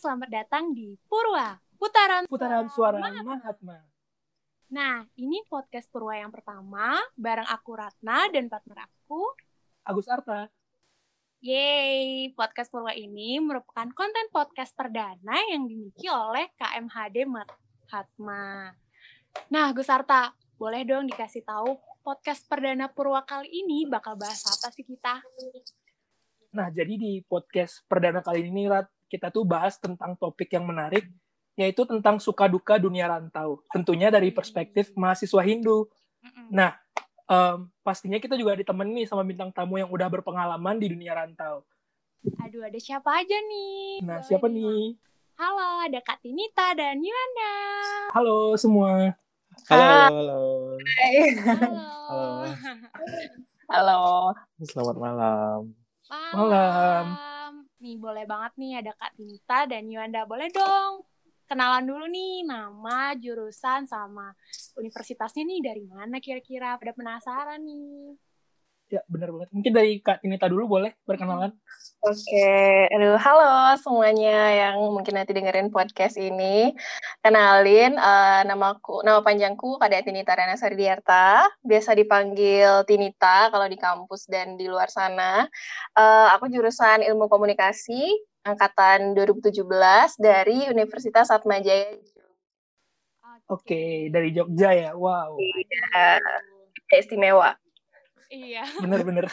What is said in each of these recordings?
selamat datang di Purwa, putaran Putaran suara Mahatma. Nah, ini podcast Purwa yang pertama, bareng aku Ratna dan partner aku. Agus Arta. Yeay, podcast Purwa ini merupakan konten podcast perdana yang dimiliki oleh KMHD Mahatma. Nah, Gus Arta, boleh dong dikasih tahu podcast perdana Purwa kali ini bakal bahas apa sih kita? Nah, jadi di podcast perdana kali ini, Rat, kita tuh bahas tentang topik yang menarik, yaitu tentang suka duka dunia rantau. Tentunya dari perspektif mahasiswa Hindu. Nah, em, pastinya kita juga ditemani sama bintang tamu yang udah berpengalaman di dunia rantau. Aduh, ada siapa aja nih? Nah, Boleh siapa nih, nih? Halo, ada Kak Tinita dan Yuanda. Halo semua. Halo, halo. Halo. Halo. Selamat malam. Malam. Nih, boleh banget nih ada Kak Tinta dan Yuanda. Boleh dong kenalan dulu nih nama, jurusan, sama universitasnya nih dari mana kira-kira. Pada penasaran nih. Ya, benar banget. Mungkin dari Kak Tinita dulu boleh berkenalan. Oke, aduh, halo semuanya yang mungkin nanti dengerin podcast ini. Kenalin, eh, namaku, nama panjangku Kak Tinita Rana Sardiarta. Biasa dipanggil Tinita kalau di kampus dan di luar sana. Eh, aku jurusan Ilmu Komunikasi angkatan 2017 dari Universitas Atmajaya. Oke, dari Jogja ya. Wow, Iya, istimewa. Iya. bener-bener.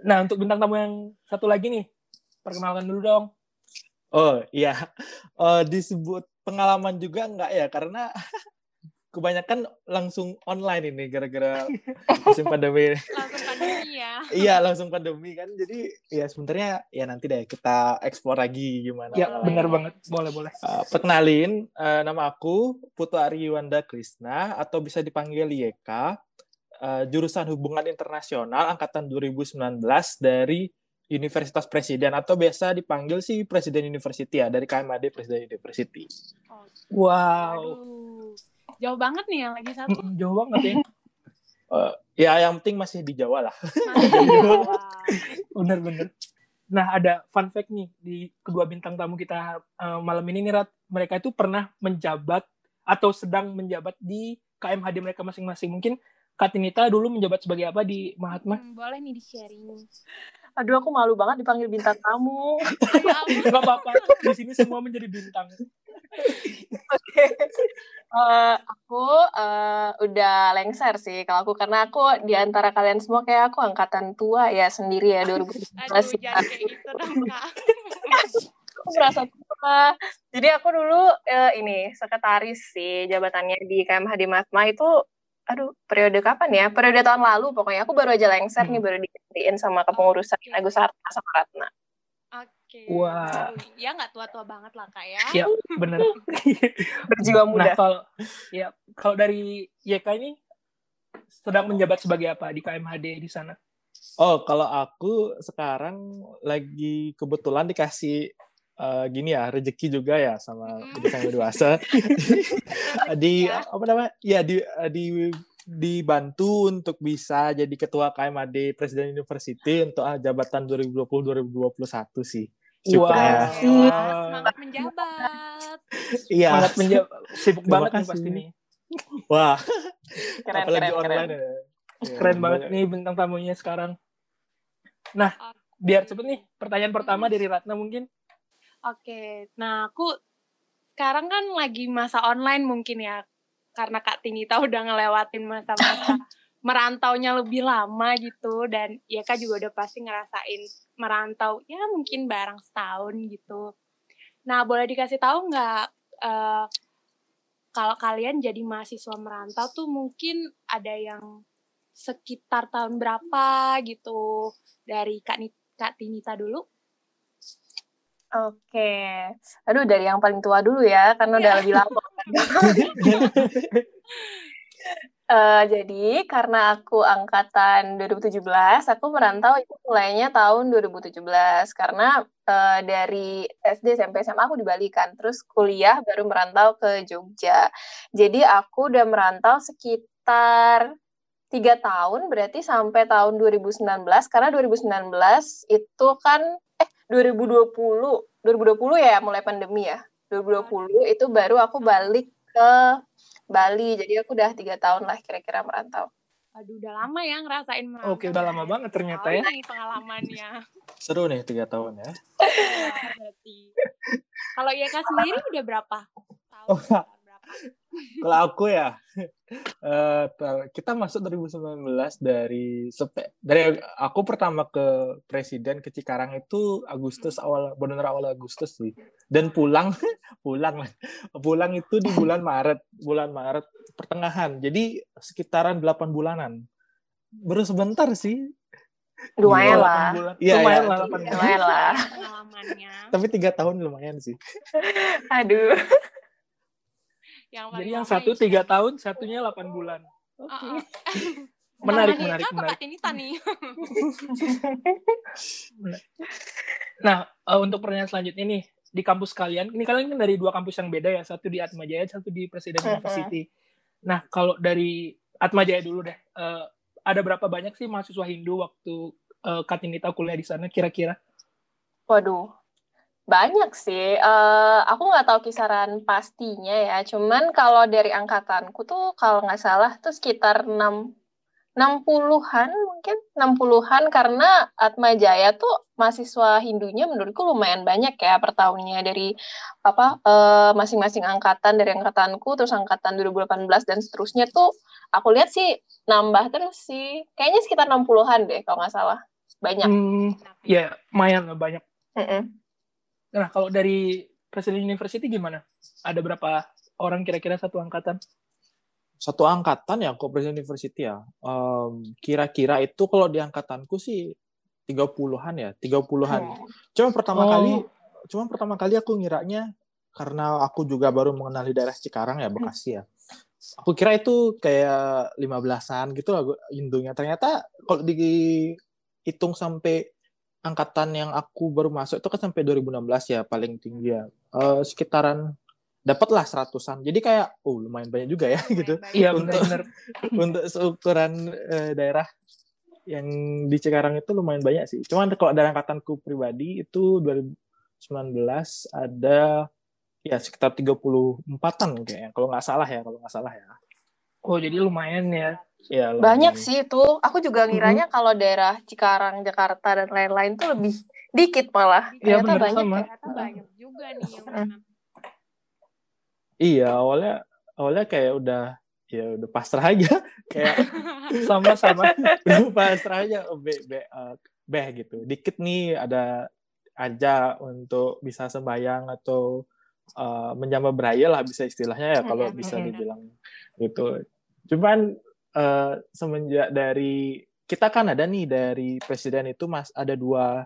nah, untuk bintang tamu yang satu lagi nih, perkenalkan dulu dong. Oh iya, Eh, disebut pengalaman juga enggak ya? Karena kebanyakan langsung online ini gara-gara musim pandemi. Langsung pandemi ya. iya, langsung pandemi kan. Jadi ya sebenarnya ya nanti deh kita explore lagi gimana. Ya, Boleh. benar banget. Boleh, boleh. Eh, perkenalin, eh, nama aku Putu Ariwanda Krisna atau bisa dipanggil Yeka. Eh, jurusan Hubungan Internasional angkatan 2019 dari Universitas Presiden atau biasa dipanggil sih Presiden University ya dari KMAD Presiden University. Wow. Aduh. Jauh banget nih yang lagi satu. Mm, Jauh banget ya. Eh, ya yang penting masih di Jawa lah. Bener-bener. Nah, ada fun fact nih di kedua bintang tamu kita eh, malam ini nih, Rat. Mereka itu pernah menjabat atau sedang menjabat di KMHD mereka masing-masing. Mungkin Kak Tinita dulu menjabat sebagai apa di Mahatma? Hmm, boleh nih di-sharing. Aduh, aku malu banget dipanggil bintang tamu. Ya. Gak apa-apa. Di sini semua menjadi bintang. Oke. Eh, aku eh, udah lengser sih kalau aku karena aku di antara kalian semua kayak aku angkatan tua ya sendiri ya 2017. Aduh, jangan kayak gitu dong, Kak. Aku merasa tua. Jadi aku dulu eh, ini sekretaris sih jabatannya di KMHD Matma itu aduh periode kapan ya? Periode tahun lalu pokoknya aku baru aja lengser Hmm. nih baru digantiin sama kepengurusan Agus Harta sama Ratna. Oke. Wah. Aduh, Ya nggak tua-tua banget lah, Kak ya. Ya, bener. Berjiwa Nah, muda. kalau ya kalau dari YK ini sedang menjabat sebagai apa di KMHD di sana? Oh, kalau aku sekarang lagi kebetulan dikasih eh, gini ya rezeki juga ya sama Mm. yang dewasa di Ya. apa namanya ya di di dibantu untuk bisa jadi ketua KMAD Presiden University untuk ah, jabatan 2020-2021 sih. Wow. Wah, semangat menjabat. Iya. Semangat menja- sibuk Terima banget nih kasih. pasti nih. Wah, Keren, apalagi keren, keren. online ya. Ya, Keren banget banyak. nih bintang tamunya sekarang. Nah, biar cepet nih pertanyaan pertama dari Ratna mungkin. Oke, nah aku sekarang kan lagi masa online mungkin ya, karena Kak Tinita udah ngelewatin masa-masa merantaunya lebih lama gitu, dan ya Kak juga udah pasti ngerasain merantau ya mungkin barang setahun gitu. Nah, boleh dikasih tahu nggak eh, kalau kalian jadi mahasiswa merantau tuh mungkin ada yang sekitar tahun berapa gitu dari Kak, Ni- Kak Tinita dulu? Oke. Aduh, dari yang paling tua dulu ya, karena udah Ya. lebih lama. Eh, jadi, karena aku angkatan 2017, aku merantau itu mulainya tahun 2017. Karena eh, dari SD, SMP, SMA aku di Bali kan. Terus kuliah baru merantau ke Jogja. Jadi, aku udah merantau sekitar tiga tahun, berarti sampai tahun 2019. Karena 2019 itu kan, 2020 2020 ya mulai pandemi ya 2020 itu baru aku balik ke Bali jadi aku udah tiga tahun lah kira-kira merantau Aduh, udah lama ya ngerasain merantau. Oke, udah lama banget ternyata ya. Nih pengalamannya. Seru nih tiga tahun ya. Iya, berarti. Kalau Yeka sendiri udah berapa? Tahun Oh, berapa? Kalau aku ya, eh, tar- kita masuk 2019 dari sepe- dari aku pertama ke presiden ke Cikarang itu Agustus awal benar awal Agustus sih. Dan pulang pulang. Pulang itu di bulan Maret, bulan Maret pertengahan. Jadi sekitaran 8 bulanan. Baru sebentar sih, lumayan Iya, lah. Iya, Lumayan iya. lah, delapan bulan. lumayan lah Pengalamannya. tapi tiga tahun lumayan sih. aduh Yang Jadi yang satu tiga tahun, satunya 8 bulan. Oh, oh. Menarik, Sama menarik, menarik. Tani. Nah, eh, untuk pertanyaan selanjutnya nih, di kampus kalian, ini kalian kan dari dua kampus yang beda ya, satu di Atmajaya, satu di Presiden Mm-mm. University. Nah, kalau dari Atmajaya dulu deh, eh, ada berapa banyak sih mahasiswa Hindu waktu eh, Katinita kuliah di sana kira-kira? Waduh, banyak sih. Eh, aku nggak tahu kisaran pastinya ya. Cuman kalau dari angkatanku tuh kalau nggak salah tuh sekitar 6 60-an mungkin 60-an karena Atma Jaya tuh mahasiswa Hindunya menurutku lumayan banyak ya per tahunnya dari apa eh, masing-masing angkatan dari angkatanku terus angkatan 2018 dan seterusnya tuh aku lihat sih nambah terus sih. Kayaknya sekitar 60-an deh kalau nggak salah. Banyak. Hmm, ya, lumayan banyak. Mm-mm. Nah, kalau dari Presiden University gimana? Ada berapa orang kira-kira satu angkatan? Satu angkatan ya, kok Presiden University ya. Em, kira-kira itu kalau di angkatanku sih 30-an ya, 30-an. Hmm. Cuma pertama Oh. kali, cuma pertama kali aku ngiranya karena aku juga baru mengenali daerah Cikarang ya, Bekasi ya. Aku kira itu kayak 15-an gitu lah Hindunya. Ternyata kalau dihitung sampai angkatan yang aku baru masuk itu kan sampai 2016 ya paling tinggi ya. Eh, sekitaran dapatlah seratusan. Jadi kayak oh lumayan banyak juga ya gitu Iya, Untuk- benar-benar. untuk seukuran eh, daerah yang di Cikarang itu lumayan banyak sih. Cuman kalau dari angkatanku pribadi itu 2019 ada ya sekitar 34-an kayaknya. Kalau nggak salah ya, kalau nggak salah ya. Oh, jadi lumayan ya. Ya, Banyak sih itu. Aku juga ngiranya kalau daerah Cikarang, Jakarta, dan lain-lain tuh lebih dikit malah. Iya, Ternyata bener, banyak sama. ya. Ternyata banyak juga nih yang. Iya, awalnya awalnya kayak udah ya udah pasrah aja kayak Sama-sama. udah pasrah aja oh, be, be, eh, beh gitu dikit nih ada aja untuk bisa sembahyang atau eh, menjambah beraya lah bisa istilahnya ya kalau Mm-mm, bisa dibilang gitu cuman eh, semenjak dari kita kan ada nih dari presiden itu mas ada dua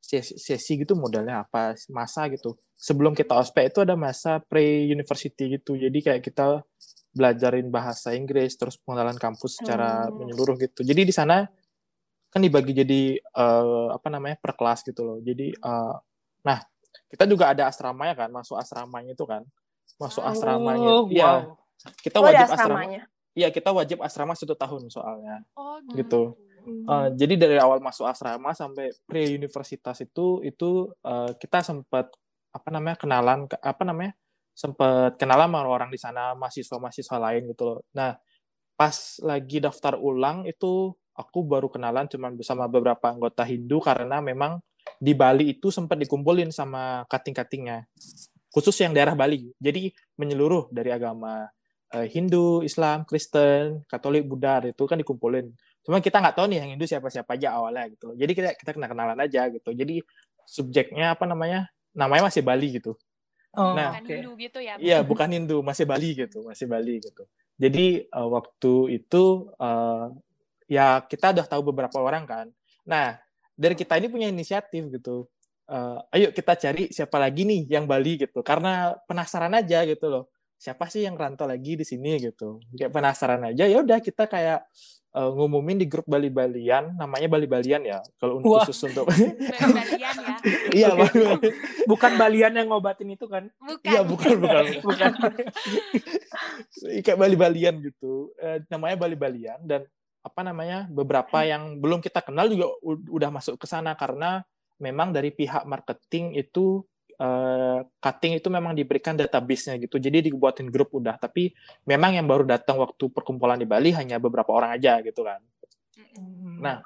sesi, sesi gitu modelnya apa masa gitu. Sebelum kita ospek itu ada masa pre university gitu. Jadi kayak kita belajarin bahasa Inggris terus pengenalan kampus secara Hmm. menyeluruh gitu. Jadi di sana kan dibagi jadi eh, apa namanya per kelas gitu loh. Jadi eh, nah kita juga ada asramanya kan masuk asramanya itu kan. Masuk Oh, asramanya. Oh, iya. Wow. kita Oh, ada wajib asrama. asramanya. Iya kita wajib asrama satu tahun soalnya Oh, Gitu. Uh, jadi dari awal masuk asrama sampai pre universitas itu itu uh, kita sempat apa namanya kenalan ke- apa namanya sempat kenalan sama orang di sana mahasiswa-mahasiswa lain gitu loh. Nah pas lagi daftar ulang itu aku baru kenalan cuman bersama beberapa anggota Hindu karena memang di Bali itu sempat dikumpulin sama kating-katingnya khusus yang daerah Bali. Jadi menyeluruh dari agama eh, Hindu, Islam, Kristen, Katolik, Buddha itu kan dikumpulin. Cuma kita nggak tahu nih yang Hindu siapa-siapa aja awalnya gitu. Jadi kita kita kena kenalan aja gitu. Jadi subjeknya apa namanya? Namanya masih Bali gitu. Oh, Nah, Bukan. Hindu gitu ya. Iya, bukan Hindu, masih Bali gitu, masih Bali gitu. Jadi eh, waktu itu eh, ya kita udah tahu beberapa orang kan. Nah, dari kita ini punya inisiatif gitu. Eh, ayo kita cari siapa lagi nih yang Bali gitu. Karena penasaran aja gitu loh. Siapa sih yang rantau lagi di sini gitu. Kayak penasaran aja. Ya udah kita kayak eh, ngumumin di grup Bali-Balian, namanya Bali-Balian ya. Kalau untuk Wah. khusus untuk Balian ya. Iya. Bali- Bukan Balian yang ngobatin itu kan? Bukan. Iya, bukan, bukan. Bukan. kayak Bali-Balian gitu. Eh, namanya Bali-Balian dan apa namanya beberapa yang belum kita kenal juga udah masuk ke sana karena memang dari pihak marketing itu uh, cutting itu memang diberikan database-nya gitu. Jadi dibuatin grup udah, tapi memang yang baru datang waktu perkumpulan di Bali hanya beberapa orang aja gitu kan. Nah,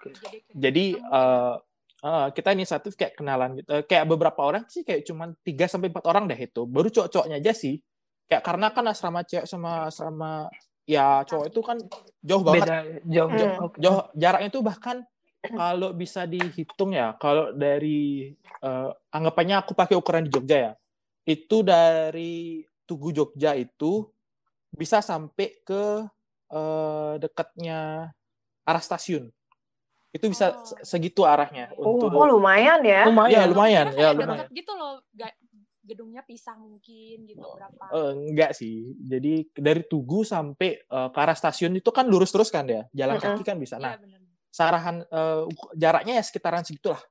jadi uh, uh, kita inisiatif kayak kenalan gitu. Uh, kayak beberapa orang sih kayak cuma 3 sampai empat orang deh itu. Baru cowok-cowoknya aja sih. Kayak karena kan asrama cewek sama asrama ya cowok itu kan jauh banget. Beda jauh jauh. Hmm. Jauh jaraknya itu bahkan kalau bisa dihitung ya, kalau dari uh, anggapannya aku pakai ukuran di Jogja ya. Itu dari Tugu Jogja itu bisa sampai ke uh, dekatnya arah stasiun. Itu bisa Oh. segitu arahnya Oh, untuk Oh lumayan ya. Lumayan. Ya lumayan, ya lumayan. gitu loh, ga- gedungnya pisah mungkin gitu berapa. Eh, enggak sih. Jadi dari Tugu sampai eh, ke arah stasiun itu kan lurus terus kan ya. Jalan Mm-mm. kaki kan bisa. Nah, Iya benar. Sarahan uk- jaraknya ya sekitaran segitulah.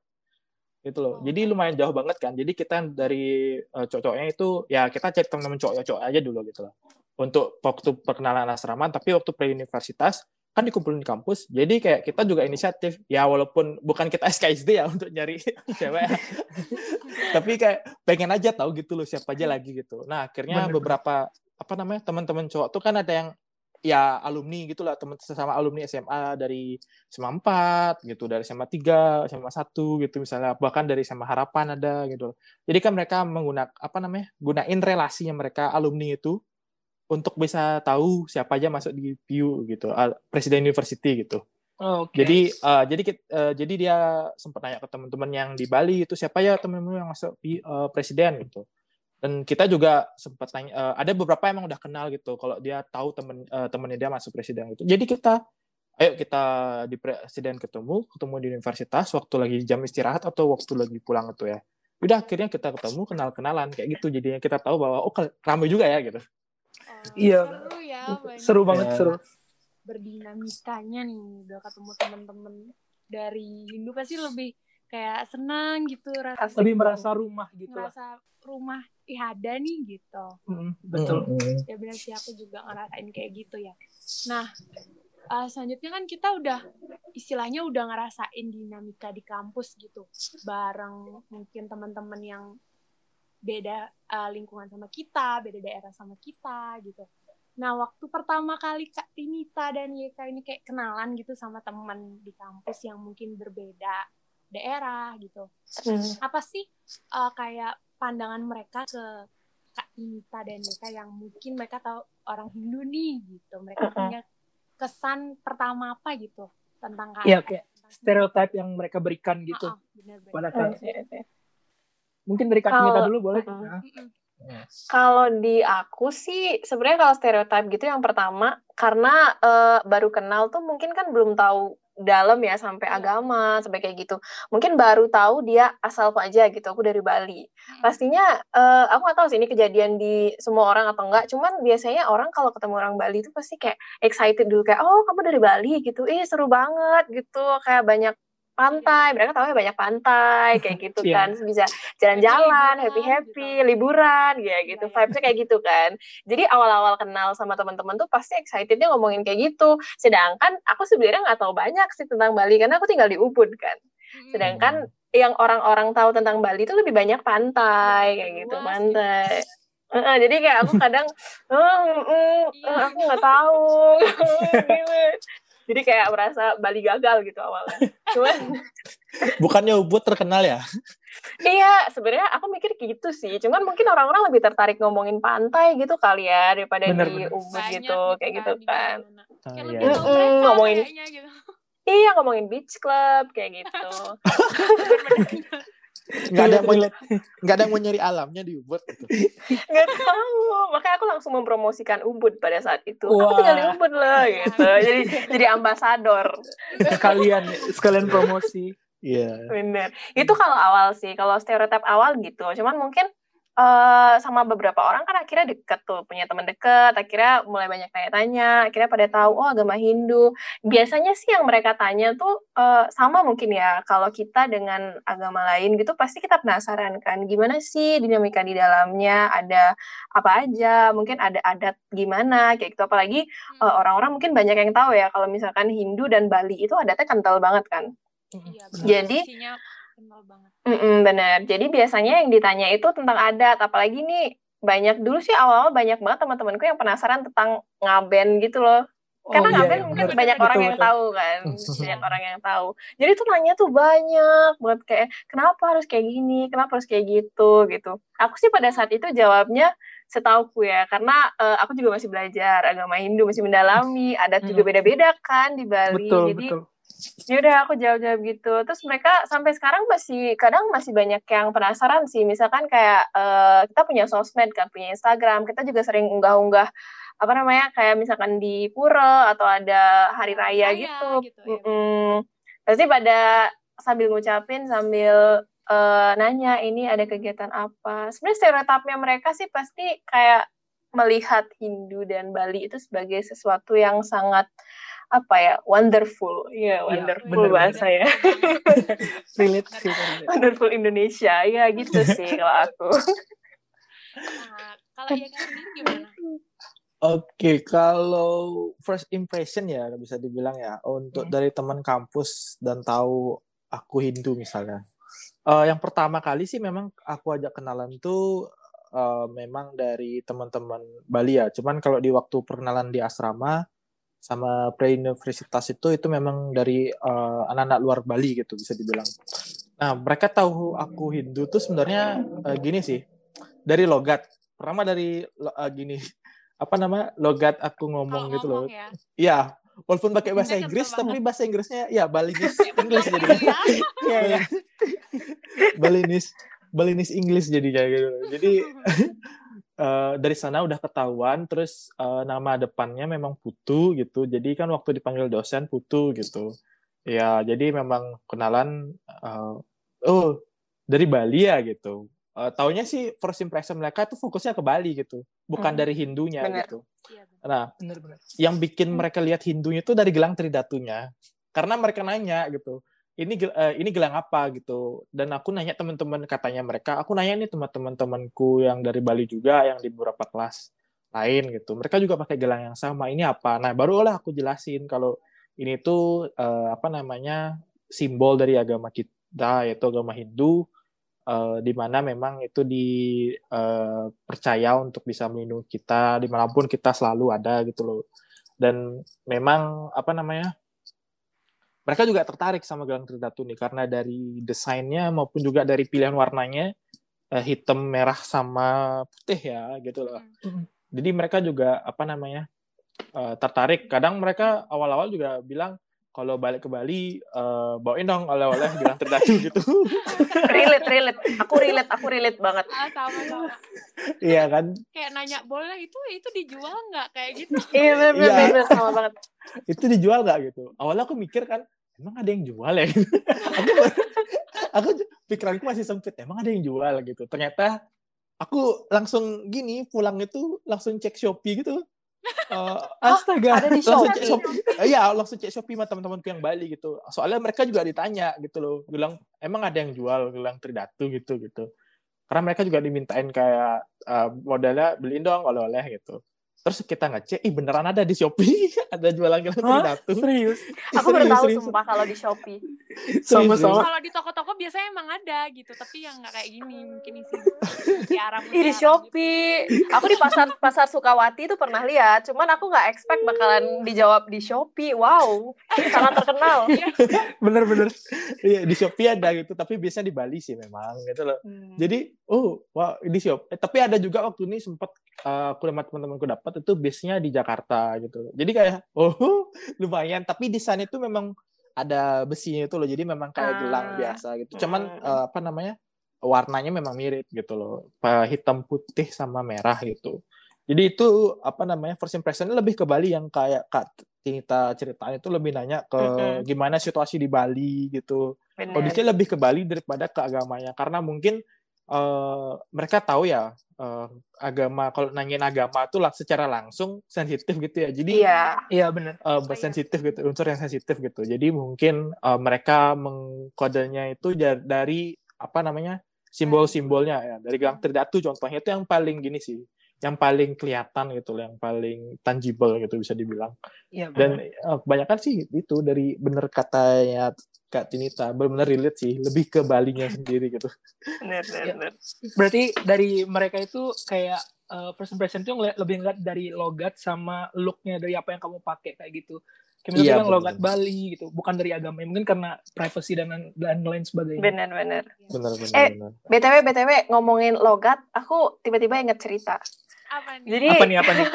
Gitu loh. Oh. Jadi lumayan jauh banget kan. Jadi kita dari eh, cowok-cowoknya itu ya kita cari teman-teman cowok-cowok aja dulu gitu loh. Untuk waktu perkenalan asrama, tapi waktu pre-universitas kan dikumpulin di kampus. Jadi kayak kita juga inisiatif. Ya walaupun bukan kita SKSD ya untuk nyari cewek. tapi kayak pengen aja tahu gitu loh siapa aja lagi gitu. Nah, akhirnya Bener. beberapa apa namanya teman-teman cowok tuh kan ada yang ya alumni gitu lah teman sesama alumni SMA dari SMA 4 gitu dari SMA 3 SMA 1 gitu misalnya bahkan dari SMA Harapan ada gitu jadi kan mereka menggunakan apa namanya gunain relasinya mereka alumni itu untuk bisa tahu siapa aja masuk di PU gitu Presiden University gitu Oh, Oke. jadi eh, jadi eh, jadi dia sempat nanya ke teman-teman yang di Bali itu siapa ya teman-teman yang masuk di eh, presiden gitu. Dan kita juga sempat tanya eh, ada beberapa emang udah kenal gitu kalau dia tahu temen eh, temennya dia masuk presiden gitu. Jadi kita ayo kita di presiden ketemu, ketemu di universitas waktu lagi jam istirahat atau waktu lagi pulang itu ya. Udah akhirnya kita ketemu kenal-kenalan kayak gitu jadinya kita tahu bahwa oh ramai juga ya gitu. Oh, Iya. Seru ya. banyak Seru banget Ya. seru. berdinamikanya nih udah ketemu temen-temen dari Hindu pasti lebih kayak senang gitu rasa Lebih merasa rumah gitu lah. merasa rumah ih ada nih gitu Mm, betul. Mm-mm. ya benar sih aku juga ngerasain kayak gitu ya nah eh, selanjutnya kan kita udah istilahnya udah ngerasain dinamika di kampus gitu bareng mungkin teman-teman yang beda eh, lingkungan sama kita beda daerah sama kita gitu nah waktu pertama kali Kak Tinita dan Yeka ini kayak kenalan gitu sama teman di kampus yang mungkin berbeda daerah gitu Hmm. apa sih eh, kayak pandangan mereka ke Kak Tinita dan Yeka yang mungkin mereka tahu orang Hindu nih gitu mereka Mm-mm. punya kesan pertama apa gitu tentang Kak Iya, kayak. Stereotip yang mereka berikan gitu pada I Kak. see, I see. Mungkin dari Kak Tinita dulu boleh? Mm-mm. Nah, Mm-mm. Kalau di aku sih sebenarnya kalau stereotip gitu yang pertama karena eh, baru kenal tuh mungkin kan belum tahu dalam ya sampai Iya. agama sampai kayak gitu. Mungkin baru tahu dia asalku aja gitu. Aku dari Bali. Pastinya eh, aku nggak tahu sih ini kejadian di semua orang atau enggak. Cuman biasanya orang kalau ketemu orang Bali itu pasti kayak excited dulu kayak oh kamu dari Bali gitu. Ih seru banget gitu. Kayak banyak pantai. Mereka tahu ya banyak pantai kayak gitu Iya. kan. Bisa jalan-jalan, happy happy, gitu. liburan, ya gitu. Iya, iya. Vibesnya kayak gitu kan. Jadi awal-awal kenal sama teman-teman tuh pasti excitednya ngomongin kayak gitu. Sedangkan aku sebenarnya nggak tahu banyak sih tentang Bali karena aku tinggal di Ubud kan. Mm-mm. Sedangkan yang orang-orang tahu tentang Bali itu lebih banyak pantai Iya, kayak gitu, pantai. Heeh, jadi kayak aku kadang, "Eh, mm, mm, Iya. eh, aku nggak tahu, gitu. Jadi kayak merasa Bali gagal gitu awalnya. Cuman Bukannya Ubud terkenal ya? Iya, sebenarnya aku mikir gitu sih. Cuman mungkin orang-orang lebih tertarik ngomongin pantai gitu kali ya daripada Bener, di bener. Ubud Banyak gitu, kayak gitu di kan. mana-mana. Ah, Kayak iya. mereka ngomongin. gitu. Iya, ngomongin beach club kayak gitu. Nggak ada yang mau nggak ada yang mau nyari alamnya di Ubud gitu. Nggak tahu. Makanya aku langsung mempromosikan Ubud pada saat itu. Aku Wah. tinggal di Ubud loh gitu. Jadi jadi ambasador. sekalian sekalian promosi. Iya. Bener. Itu kalau awal sih, kalau stereotip awal gitu. Cuman mungkin eh sama beberapa orang kan akhirnya deket tuh, punya teman deket, akhirnya mulai banyak tanya-tanya, akhirnya pada tahu, oh agama Hindu. Biasanya sih yang mereka tanya tuh eh, sama mungkin ya, kalau kita dengan agama lain gitu, pasti kita penasaran kan, gimana sih dinamika di dalamnya, ada apa aja, mungkin ada adat gimana, kayak gitu. Apalagi eh, orang-orang mungkin banyak yang tahu ya, kalau misalkan Hindu dan Bali itu adatnya kental banget kan. Iya, Jadi, kenal banget. Mm-mm, bener. Jadi biasanya yang ditanya itu tentang adat, apalagi nih banyak dulu sih awal-awal banyak banget teman-temanku yang penasaran tentang ngaben gitu loh. Karena iya, ngaben iya, mungkin bener. banyak Betul, orang yang betul. tahu kan, banyak orang yang tahu. Jadi tuh nanya tuh banyak buat kayak kenapa harus kayak gini, kenapa harus kayak gitu gitu. Aku sih pada saat itu jawabnya setauku ya, karena eh, aku juga masih belajar agama Hindu, masih mendalami, adat juga Hmm. beda-beda kan di Bali. Betul, Jadi betul. Ya udah aku jawab-jawab gitu. Terus mereka sampai sekarang masih kadang masih banyak yang penasaran sih. Misalkan kayak eh, kita punya sosmed kan punya Instagram. Kita juga sering unggah-unggah apa namanya kayak misalkan di pura atau ada hari raya Raya gitu, gitu, ya. Mm-mm. pasti pada sambil ngucapin sambil eh, nanya ini ada kegiatan apa? Sebenarnya stereotipnya mereka sih pasti kayak melihat Hindu dan Bali itu sebagai sesuatu yang sangat apa ya wonderful ya wonderful bener-bener. bahasa ya Relate sih. wonderful Indonesia ya gitu sih kalau aku Nah, kalau ya sendiri gimana? Oke, kalau first impression ya bisa dibilang ya untuk Hmm. dari teman kampus dan tahu aku Hindu misalnya. Eh, yang pertama kali sih memang aku ajak kenalan tuh eh, memang dari teman-teman Bali ya. Cuman kalau di waktu perkenalan di asrama sama pre-universitas itu itu memang dari eh, anak-anak luar Bali gitu bisa dibilang. Nah, mereka tahu aku Hindu tuh sebenarnya eh, gini sih. Dari logat. Pertama dari eh, gini apa nama logat aku ngomong Kalau gitu loh. ngomong ya. Iya, walaupun pakai bahasa Kental Inggris banget. tapi bahasa Inggrisnya ya Balinese English jadi. Iya. Iya, iya. Balinese Balinese English jadinya gitu. Jadi eh, dari sana udah ketahuan terus eh, nama depannya memang Putu gitu. Jadi kan waktu dipanggil dosen Putu gitu. Ya, jadi memang kenalan eh, oh dari Bali ya gitu. Eh, taunya sih first impression mereka tuh fokusnya ke Bali gitu, bukan Hmm, dari Hindunya bener. gitu. Iya, bener. Nah, Bener-bener. yang bikin mereka lihat Hindunya itu dari gelang tridatunya. Karena mereka nanya gitu, ini eh, ini gelang apa gitu. Dan aku nanya teman-teman katanya mereka, aku nanya nih teman-teman temanku yang dari Bali juga yang di beberapa kelas lain gitu. Mereka juga pakai gelang yang sama. Ini apa? Nah, barulah aku jelasin kalau ini tuh eh, apa namanya simbol dari agama kita yaitu agama Hindu eh, di mana memang itu dipercaya untuk bisa melindungi kita di mana pun kita selalu ada gitu loh dan memang apa namanya mereka juga tertarik sama gelang tridatu nih karena dari desainnya maupun juga dari pilihan warnanya eh, hitam merah sama putih ya gitu loh. Hmm. jadi mereka juga apa namanya eh, tertarik. Kadang mereka awal-awal juga bilang kalau balik ke Bali eh, bawain dong oleh-oleh gelang tridatu gitu. Relate relate. Aku relate aku relate banget. Ah, sama-sama. iya kan? Kayak nanya boleh itu itu dijual nggak? Kayak gitu? iya bener bener, Iya. sama banget. Itu dijual nggak gitu? Awalnya aku mikir kan emang ada yang jual ya? Aku aku pikiranku masih sempit emang ada yang jual? gitu. Ternyata aku langsung gini pulang itu langsung cek shopee gitu Eh, Astaga. ada di langsung Shopee cek shopee. Eh, iya langsung cek shopee sama teman-temanku yang Bali gitu. Soalnya mereka juga ditanya gitu loh. Bilang emang ada yang jual? Gelang tridatu gitu gitu karena mereka juga dimintain kayak eh, modalnya beliin dong oleh-oleh gitu terus kita ngecek ih beneran ada di shopee ada jualan gelang Hah? tridatu Serius. aku baru tahu serius. sumpah kalau di Shopee Sama-sama. Kalau di toko-toko biasanya emang ada gitu, tapi yang nggak kayak gini mungkin isi Ih, di Shopee. Aku di pasar pasar Sukawati itu pernah lihat, cuman aku nggak expect bakalan dijawab di Shopee. Wow, sangat terkenal. Bener-bener. Iya di Shopee ada gitu, tapi biasanya di Bali sih memang gitu loh. Hmm. Jadi, oh, wah di Shopee. Eh, tapi ada juga waktu ini sempat eh, aku sama teman-temanku dapat itu biasanya di Jakarta gitu. Jadi kayak, oh lumayan. Tapi desain itu memang ada besinya itu loh. Jadi memang kayak Ah. gelang biasa gitu. Cuman eh, apa namanya warnanya memang mirip gitu loh, hitam putih sama merah gitu. Jadi itu apa namanya first impression lebih ke Bali yang kayak Kak Tinita ceritain itu lebih nanya ke gimana situasi di Bali gitu Bener. kondisinya lebih ke Bali daripada ke agamanya karena mungkin eh, mereka tahu ya eh, agama kalau nanyain agama tuh lah secara langsung sensitif gitu ya. Jadi Iya. Iya bener. eh, bersensitif gitu unsur yang sensitif gitu. Jadi mungkin eh, mereka mengkodenya itu dari apa namanya simbol-simbolnya ya. Dari gelang tridatu contohnya itu yang paling gini sih yang paling kelihatan gitu yang paling tangible gitu bisa dibilang Iya, dan benar. eh, kebanyakan sih itu dari bener katanya Kak Tinita benar-benar relate sih lebih ke Balinya sendiri gitu Bener, bener, Ya. bener. berarti dari mereka itu kayak uh, first impression itu ngeliat, lebih ngeliat dari logat sama looknya dari apa yang kamu pakai kayak gitu. Kayak misalnya Iya, bilang bener. logat Bali gitu, bukan dari agama. Mungkin karena privacy dan dan lain sebagainya. Bener, bener. benar-benar Eh, benar. BTW, BTW ngomongin logat, aku tiba-tiba inget cerita. Apa nih? Jadi, Apa nih apa nih?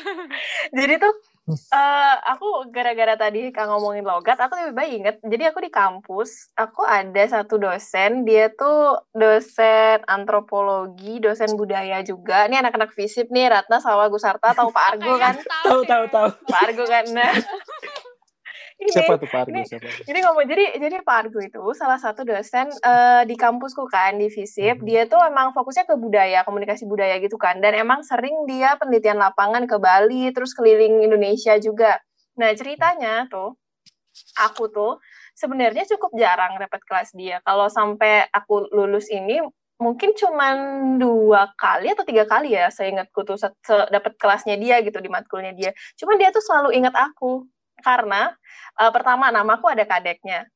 jadi tuh eh, aku gara-gara tadi kak ngomongin logat, aku tiba-tiba inget. Jadi aku di kampus, aku ada satu dosen, dia tuh dosen antropologi, dosen budaya juga. Ini anak-anak FISIP nih, Ratna sama Gusarta, tahu Pak Argo kan? Tahu, tahu, tahu. Pak Argo kan? Nah, ini Siapa tuh Pak Argo? ini- Siapa? Jadi ngomong jadi jadi Pak Argo itu salah satu dosen eh, di kampusku kan di FISIP. Mhm. Dia tuh emang fokusnya ke budaya, komunikasi budaya gitu kan. Dan emang sering dia penelitian lapangan ke Bali, terus keliling Indonesia juga. Nah, ceritanya tuh aku tuh sebenarnya cukup jarang dapat kelas dia. Kalau sampai aku lulus ini mungkin cuman dua kali atau tiga kali ya saya ingatku tuh dapat kelasnya dia gitu di matkulnya dia. Cuman dia tuh selalu ingat aku karena eh, pertama namaku ada kadeknya.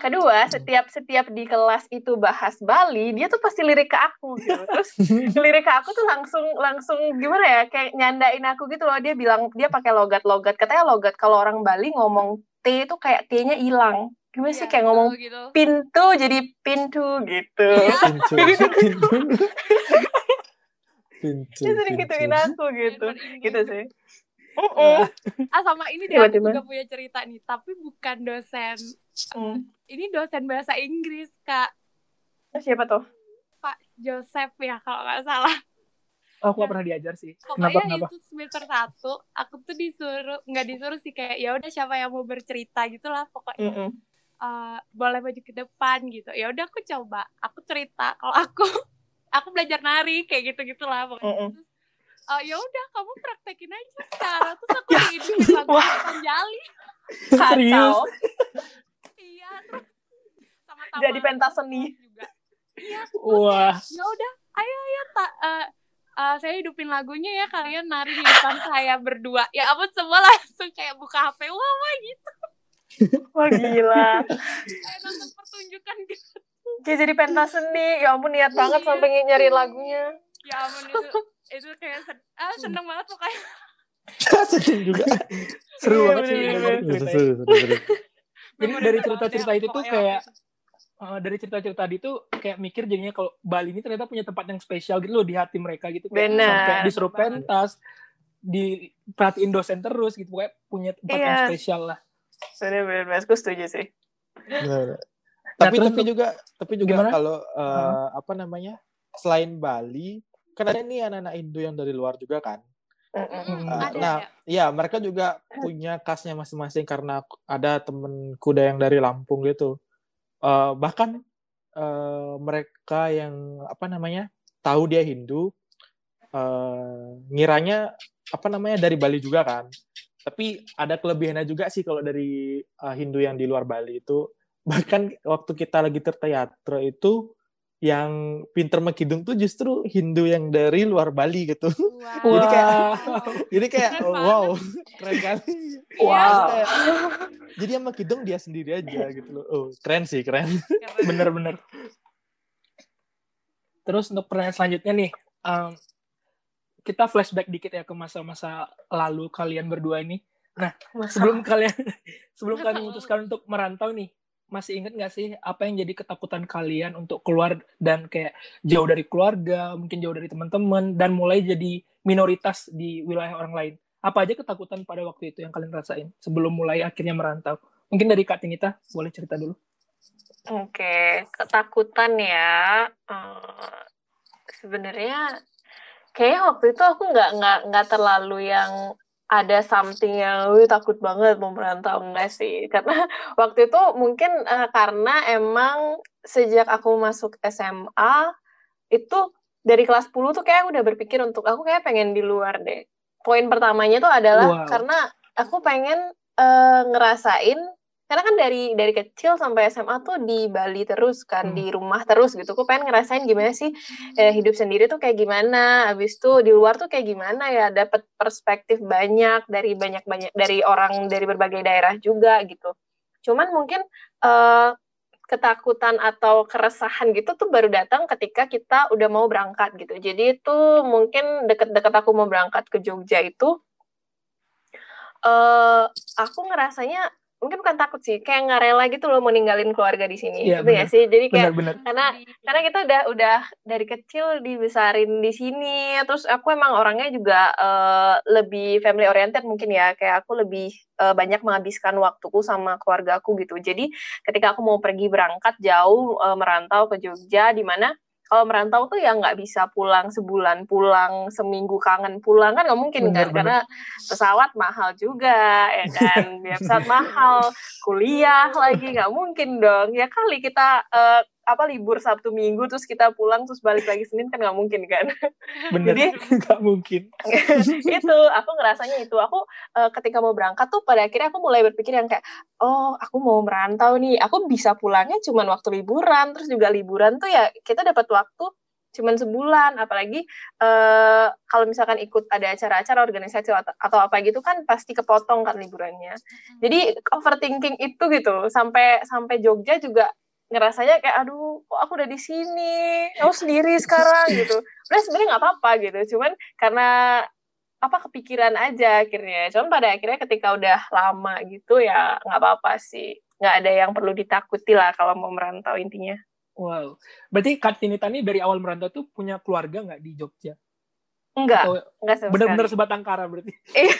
Kedua, setiap setiap di kelas itu bahas Bali, dia tuh pasti lirik ke aku gitu. Terus lirik ke aku tuh langsung langsung gimana ya? Kayak nyandain aku gitu loh. Dia bilang dia pakai logat-logat. Katanya logat kalau orang Bali ngomong T itu kayak T-nya hilang. Gimana sih Iya, kayak ngomong gitu. pintu jadi pintu gitu. Pintu. Pintu. Pintu. Dia sering pintu. gituin aku gitu. Inggris. Gitu sih. Mm-mm. Ah sama ini deh aku Tiba-tiba. juga punya cerita nih, tapi bukan dosen. Hmm. Ini dosen bahasa Inggris, Kak. Siapa tuh? Pak Joseph ya kalau nggak salah. Oh, aku gak pernah diajar sih. Pokoknya Kenapa kenapa? itu semester satu, aku tuh disuruh nggak disuruh sih kayak ya udah siapa yang mau bercerita gitulah pokoknya Mm-mm. eh, boleh maju ke depan gitu. Ya udah aku coba, aku cerita kalau aku aku belajar nari kayak gitu gitulah pokoknya. Mm-mm. Terus, eh, ya udah kamu praktekin aja sekarang terus aku hidupin lagu. Panjali Serius? Kacau. iya terus sama taman Jadi pentas seni. juga iya Wah, ya udah ayo ayo tak eh, eh, saya hidupin lagunya ya kalian nari di depan saya berdua ya ampun semua langsung kayak buka hp wah wah gitu Wah gila. kayak nonton pertunjukan gitu Dia jadi pentas seni. Ya ampun niat banget Iya. sampai nyari lagunya. ya ampun itu itu kayak sen- ah, seneng banget pokoknya Sedih juga. seru Iya, banget sih. bener-bener. dengerin Seru, ceritanya. seru, seru, seru. Jadi dari cerita-cerita itu tuh kayak eh, dari cerita-cerita tadi tuh kayak mikir jadinya kalau Bali ini ternyata punya tempat yang spesial gitu loh di hati mereka gitu. Kayak Benar. Sampai disuruh pentas, diperhatiin dosen terus gitu. Pokoknya punya tempat yang Iya. spesial lah. Bener-bener, aku setuju sih. Benar. Tapi terus tapi juga tapi juga Gimana? kalau eh, apa namanya selain Bali kan ada nih anak-anak Indo yang dari luar juga kan. Mm, ada nah, ya iya mereka juga punya khasnya masing-masing karena ada temen kuda yang dari Lampung gitu. Eh, bahkan eh, mereka yang apa namanya tahu dia Hindu, eh, ngiranya apa namanya dari Bali juga kan. Tapi ada kelebihannya juga sih kalau dari eh, Hindu yang di luar Bali itu. Bahkan waktu kita lagi terteatro itu yang pinter mekidung tuh justru Hindu yang dari luar Bali gitu. Wow. Jadi kayak- Wow. Jadi kayak Keren banget. wow, keren kali. Iya. Wow. Kayak, jadi yang mekidung dia sendiri aja gitu loh. Oh, keren sih, keren. Bener-bener. Terus untuk pertanyaan selanjutnya nih, em, kita flashback dikit ya ke masa-masa lalu kalian berdua ini. Sebelum kalian sebelum Masa kalian memutuskan untuk merantau nih, masih ingat nggak sih apa yang jadi ketakutan kalian untuk keluar dan kayak jauh dari keluarga, mungkin jauh dari teman-teman dan mulai jadi minoritas di wilayah orang lain? Apa aja ketakutan pada waktu itu yang kalian rasain sebelum mulai akhirnya merantau? Mungkin dari Kak Tinita boleh cerita dulu. Oke, ketakutan ya. Eh, sebenarnya kayaknya waktu itu aku nggak nggak nggak terlalu yang ada something yang "Wih, takut banget mau merantau enggak sih karena waktu itu mungkin eh, karena emang sejak aku masuk SMA itu dari kelas 10 tuh kayak udah berpikir untuk aku kayak pengen di luar deh poin pertamanya tuh adalah Wow. karena aku pengen eh, ngerasain karena kan dari dari kecil sampai SMA tuh di Bali terus kan hmm. di rumah terus gitu aku pengen ngerasain gimana sih eh, hidup sendiri tuh kayak gimana habis tuh di luar tuh kayak gimana ya dapat perspektif banyak dari banyak banyak dari orang dari berbagai daerah juga gitu cuman mungkin uh, ketakutan atau keresahan gitu tuh baru datang ketika kita udah mau berangkat gitu. Jadi itu mungkin deket-deket aku mau berangkat ke Jogja itu, uh, aku ngerasanya mungkin bukan takut sih kayak nggak rela gitu loh mau ninggalin keluarga di sini ya, gitu ya sih. Jadi kayak bener, bener. karena karena kita udah udah dari kecil dibesarin di sini terus aku emang orangnya juga uh, lebih family oriented mungkin ya kayak aku lebih uh, banyak menghabiskan waktuku sama keluarga aku gitu. Jadi ketika aku mau pergi berangkat jauh uh, merantau ke Jogja di mana kalau merantau tuh ya nggak bisa pulang sebulan pulang seminggu kangen pulang kan nggak mungkin bener, kan bener. karena pesawat mahal juga ya kan biar pesawat mahal kuliah lagi nggak mungkin dong ya kali kita uh, apa libur Sabtu Minggu terus kita pulang terus balik lagi Senin kan nggak mungkin kan? Bener, jadi nggak mungkin. Itu aku ngerasanya itu. Aku uh, ketika mau berangkat tuh pada akhirnya aku mulai berpikir yang kayak oh aku mau merantau nih. Aku bisa pulangnya cuma waktu liburan terus juga liburan tuh ya kita dapat waktu cuman sebulan. Apalagi uh, kalau misalkan ikut ada acara-acara organisasi atau, atau apa gitu kan pasti kepotong kan liburannya. Jadi overthinking itu gitu sampai sampai Jogja juga ngerasanya kayak aduh kok aku udah di sini? Aku sendiri sekarang gitu. Udah sebenarnya nggak apa-apa gitu. Cuman karena apa kepikiran aja akhirnya. Cuman pada akhirnya ketika udah lama gitu ya nggak apa-apa sih. Nggak ada yang perlu ditakuti lah kalau mau merantau intinya. Wow. Berarti Kartini Tani dari awal merantau tuh punya keluarga nggak di Jogja Enggak, Atau enggak sama Bener-bener sebatang kara berarti. Iya,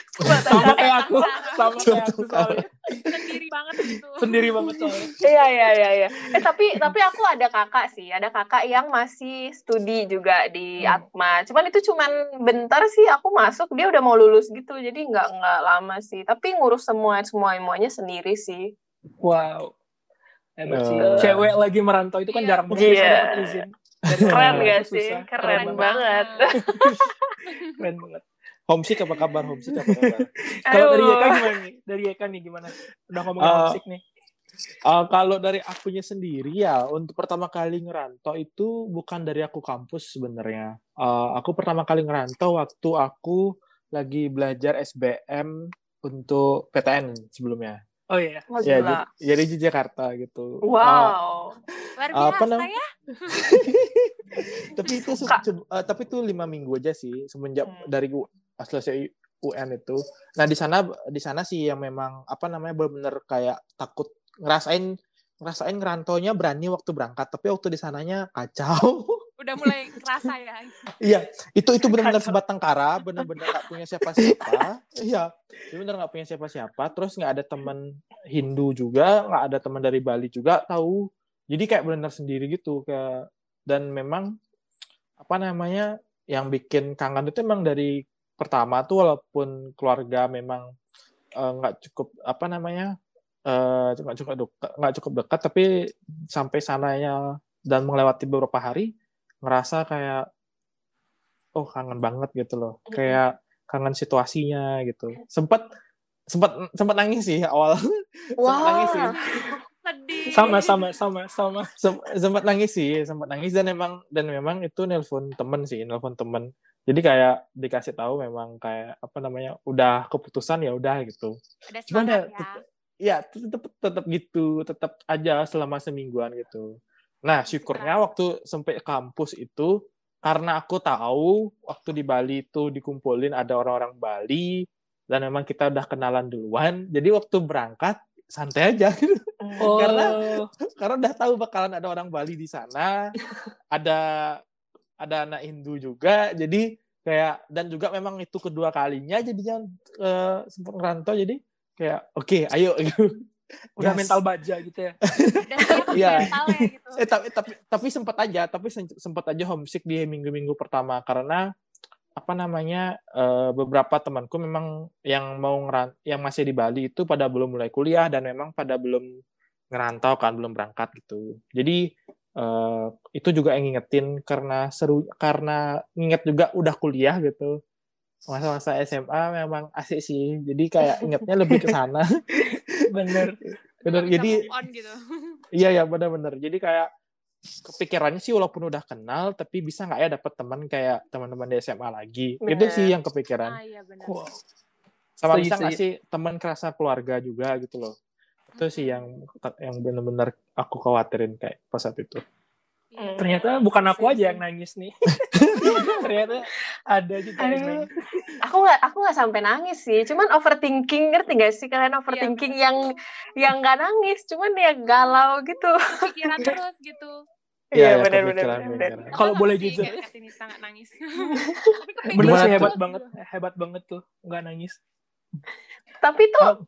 sama kayak aku, sama kayak aku soalnya. Sendiri banget itu. Sendiri banget soalnya. Iya, iya, iya, iya. Eh tapi tapi aku ada kakak sih, ada kakak yang masih studi juga di hmm. Atma. Cuman itu cuman bentar sih aku masuk, dia udah mau lulus gitu. Jadi enggak enggak lama sih. Tapi ngurus semua semua semuanya sendiri sih. Wow. Hebat sih. Uh. Cewek lagi merantau itu kan yeah. jarang banget yeah. dapat izin. Keren gak sih? Keren, Keren banget. Keren banget. Homesick apa kabar? Homesick apa kabar? Kalau dari Eka gimana nih? Dari Eka nih gimana? Udah ngomongin uh, homesick nih. Uh, kalau dari akunya sendiri ya, untuk pertama kali ngerantau itu bukan dari aku kampus sebenarnya. Uh, aku pertama kali ngerantau waktu aku lagi belajar SBM untuk PTN sebelumnya. Oh iya. Oh, ya, jadi, jadi di Jakarta gitu. Wow. Uh, Luar biasa apa namanya? ya. tapi itu uh, tapi itu lima minggu aja sih semenjak hmm. dari selesai UN itu. Nah di sana di sana sih yang memang apa namanya benar-benar kayak takut ngerasain ngerasain ngerantonya berani waktu berangkat tapi waktu di sananya kacau. udah mulai kerasa ya. iya, itu itu benar-benar sebatang kara, benar-benar nggak punya siapa-siapa. Iya, benar nggak punya siapa-siapa. Terus nggak ada teman Hindu juga, nggak ada teman dari Bali juga tahu. Jadi kayak benar sendiri gitu kayak dan memang apa namanya yang bikin kangen itu emang dari pertama tuh walaupun keluarga memang eh, nggak uh, cukup apa namanya eh, nggak uh, cukup dekat nggak cukup dekat tapi sampai sananya dan melewati beberapa hari ngerasa kayak oh kangen banget gitu loh. Kayak kangen situasinya gitu. Sempat sempat sempat nangis sih awal. Wow. sempat nangis sih. Sama sama sama sama. Sempat nangis sih sempat nangis. Dan memang dan memang itu nelpon temen sih nelpon temen. Jadi kayak dikasih tahu memang kayak apa namanya udah keputusan ya udah gitu. Cuman ya, ya. tetap tetap gitu tetap aja selama semingguan gitu Nah, syukurnya waktu sampai kampus itu karena aku tahu waktu di Bali itu dikumpulin ada orang-orang Bali dan memang kita udah kenalan duluan. Jadi waktu berangkat santai aja Oh. karena karena udah tahu bakalan ada orang Bali di sana. ada ada anak Hindu juga. Jadi kayak dan juga memang itu kedua kalinya jadinya uh, sempat ngerantau jadi kayak oke okay, ayo udah yes. mental baja gitu ya. Iya. ya gitu. Eh tapi tapi tapi sempat aja, tapi sempat aja homesick di minggu-minggu pertama karena apa namanya uh, beberapa temanku memang yang mau ngeran yang masih di Bali itu pada belum mulai kuliah dan memang pada belum ngerantau kan belum berangkat gitu. Jadi uh, itu juga yang ngingetin karena seru karena nginget juga udah kuliah gitu masa-masa SMA memang asik sih jadi kayak ingetnya lebih ke sana bener bener Nggak jadi on gitu. iya ya bener-bener jadi kayak kepikirannya sih walaupun udah kenal tapi bisa nggak ya dapet teman kayak teman-teman di SMA lagi itu Bener. sih yang kepikiran Ah iya benar. Wow. sama bisa nggak sih teman kerasa keluarga juga gitu loh itu sih yang yang bener-bener aku khawatirin kayak pas saat itu Hmm. Ternyata bukan aku aja yang nangis nih. Ternyata ada juga yang Aduh. nangis. aku nggak aku nggak sampai nangis sih cuman overthinking ngerti gak sih kalian overthinking yang yang nggak nangis cuman ya galau gitu Pikiran terus gitu. Iya, iya, benar benar benar. Kalau boleh jujur. nggak nangis. Bener sih Gimana hebat terus banget, gitu. hebat banget tuh, nggak nangis. tapi tuh Kalau-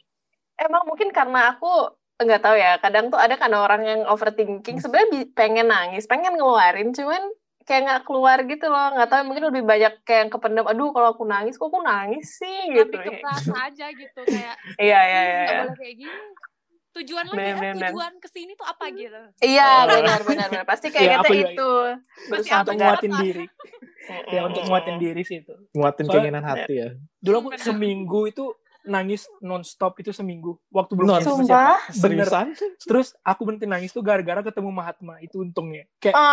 emang mungkin karena aku nggak tahu ya kadang tuh ada kan orang yang overthinking sebenarnya bi- pengen nangis pengen ngeluarin cuman kayak nggak keluar gitu loh. Nggak tahu mungkin lebih banyak kayak yang kependam aduh kalau aku nangis kok aku nangis sih? Gitu Lebih ke perasa aja gitu kayak iya iya "Ih, iya nggak iya boleh kayak gini. Tujuan lagi Bener, ya, tujuan ke sini tuh apa gitu. iya Oh. benar benar benar pasti kayak Iya, kita aku juga- itu. Apa Untuk nguatin diri. Ya, untuk nguatin diri sih itu. nguatin keinginan hati ya. Dulu aku seminggu itu nangis non-stop itu seminggu. Waktu belum Non- kenal siapa. Seriusan Terus aku berhenti nangis tuh gara-gara ketemu Mahatma. Itu untungnya. Kayak, Oh,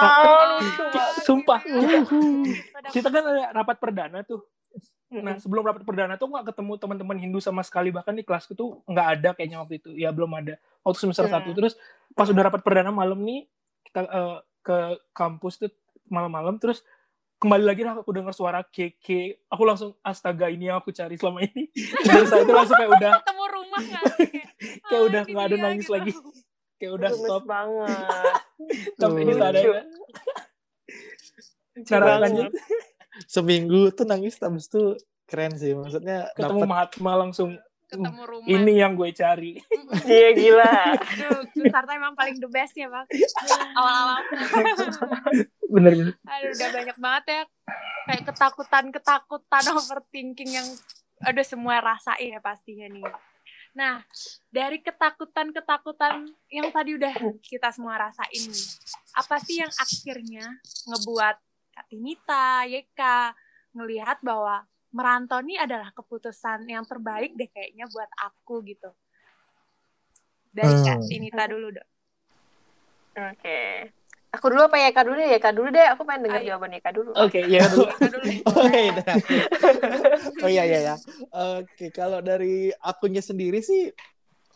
banget. sumpah. Kita, kita kan ada rapat perdana tuh. Nah, sebelum rapat perdana tuh nggak ketemu teman-teman Hindu sama sekali. Bahkan di kelasku tuh nggak ada kayaknya waktu itu. Ya belum ada. Waktu semester Hmm. satu. Terus pas udah rapat perdana malam nih, kita eh, ke kampus tuh malam-malam. Terus kembali lagi lah aku dengar suara keke. Aku langsung astaga ini yang aku cari selama ini. Dari saat itu langsung kayak udah ketemu rumah kan kayak, Kayak "Ah, udah ini nggak ada dia," nangis gitu. lagi. kayak udah Gemes stop banget ya. Lucu Nah, banget. lanjut seminggu tuh nangis habis itu keren sih maksudnya ketemu Mahatma langsung ketemu rumah ini yang gue cari. iya gila. Aduh, Sarta emang paling the best ya bang awal-awal. Bener-bener. aduh udah banyak banget ya. Kayak ketakutan ketakutan overthinking yang ada semua rasain ya pastinya nih. Nah dari ketakutan ketakutan yang tadi udah kita semua rasain nih apa sih yang akhirnya ngebuat Kak Tinita, Yeka ngelihat bahwa merantau ini adalah keputusan yang terbaik deh kayaknya buat aku gitu dari Kak Hmm. Tinita dulu dong oke aku dulu apa ya kak dulu ya kak dulu deh aku pengen dengar Ayo. jawaban Eka dulu Oke, ya dulu. Deh Oh iya, oh iya iya ya. Oke, kalau dari akunya sendiri sih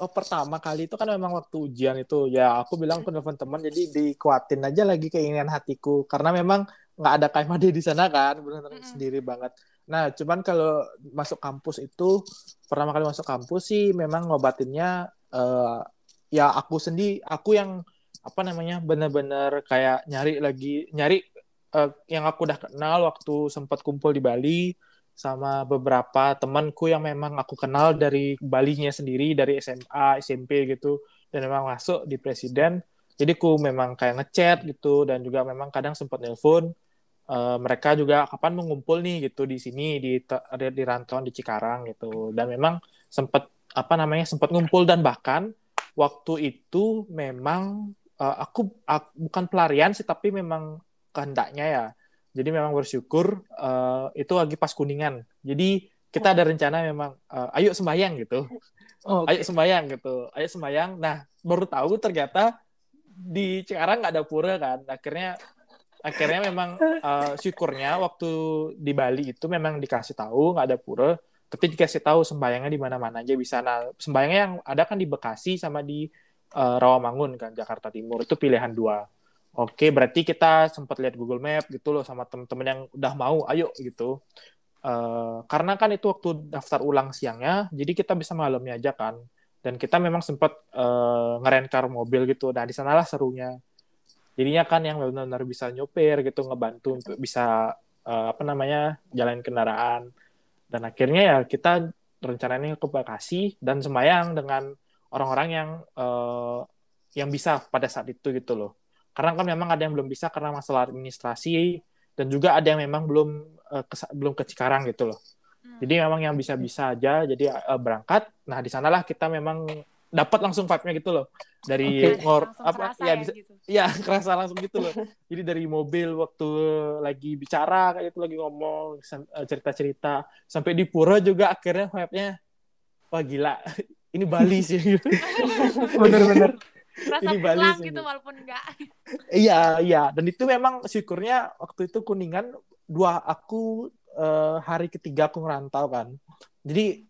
oh, pertama kali itu kan memang waktu ujian itu ya aku bilang ke telepon teman jadi dikuatin aja lagi keinginan hatiku karena memang nggak ada KMAD di sana kan benar-benar Mm-mm. sendiri banget. Nah, cuman kalau masuk kampus itu pertama kali masuk kampus sih memang ngobatinnya eh, ya aku sendiri aku yang apa namanya benar-benar kayak nyari lagi nyari eh, yang aku udah kenal waktu sempat kumpul di Bali sama beberapa temanku yang memang aku kenal dari Balinya sendiri dari SMA SMP gitu. Dan memang masuk di presiden jadi ku memang kayak ngechat gitu dan juga memang kadang sempat nelpon Eh, mereka juga kapan mengumpul nih? gitu di sini di di, di rantauan di Cikarang gitu. Dan memang sempat apa namanya sempat ngumpul. Dan bahkan waktu itu memang eh, aku, aku bukan pelarian sih tapi memang kehendaknya ya. Jadi memang bersyukur eh, itu lagi pas kuningan. Jadi kita ada rencana memang eh, ayo sembayang gitu. Oh, ayo sembayang gitu. Ayo sembayang nah baru tahu ternyata di Cikarang nggak ada pura kan. Akhirnya akhirnya memang eh, syukurnya waktu di Bali itu memang dikasih tahu nggak ada pura tapi dikasih tahu sembayangnya di mana-mana aja bisa. Nah sembayangnya yang ada kan di Bekasi sama di eh, Rawamangun kan Jakarta Timur. Itu pilihan dua. Oke berarti kita sempat lihat Google Map gitu loh sama temen-temen yang udah mau ayo gitu. Eh, karena kan itu waktu daftar ulang siangnya jadi kita bisa malamnya aja kan. Dan kita memang sempat eh, ngerentar mobil gitu. Nah di sanalah serunya jadinya kan yang benar-benar bisa nyopir gitu ngebantu untuk bisa eh, apa namanya jalan kendaraan. Dan akhirnya ya kita rencananya ke Bekasi dan sembayang dengan orang-orang yang eh, yang bisa pada saat itu gitu loh. Karena kan memang ada yang belum bisa karena masalah administrasi dan juga ada yang memang belum eh, ke, belum ke Cikarang gitu loh. Hmm. jadi memang yang bisa-bisa aja. Jadi eh, berangkat. Nah di sanalah kita memang dapat langsung vibe-nya gitu loh dari Oke. ngor apa ya bisa gitu. ya kerasa langsung gitu loh jadi dari mobil waktu lagi bicara kayak itu lagi ngomong eh, cerita-cerita sampai di pura juga akhirnya vibe-nya wah gila ini Bali sih bener-bener Rasa Ini Bali sih. gitu walaupun enggak. iya iya dan itu memang syukurnya waktu itu kuningan dua aku eh, hari ketiga aku ngerantau kan jadi.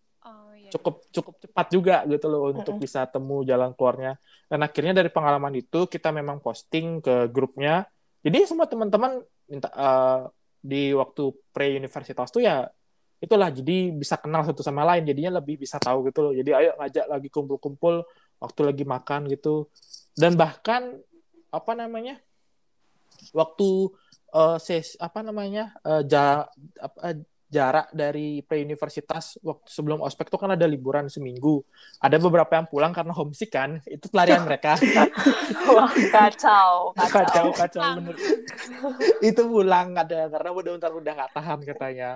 Cukup cukup cepat juga gitu loh untuk Mm-mm. bisa temu jalan keluarnya. Dan akhirnya dari pengalaman itu kita memang posting ke grupnya. Jadi semua teman-teman minta eh, di waktu pre universitas tuh ya itulah jadi bisa kenal satu sama lain jadinya lebih bisa tahu gitu loh. Jadi ayo ngajak lagi kumpul-kumpul waktu lagi makan gitu. Dan bahkan apa namanya waktu eh, ses apa namanya eh, ja- apa, jarak dari pre universitas waktu sebelum ospek tuh kan ada liburan seminggu. Ada beberapa yang pulang karena homesick kan itu pelarian mereka. Wah, kacau, kacau. kacau kacau bener. Itu pulang ada karena udah udah udah nggak tahan katanya.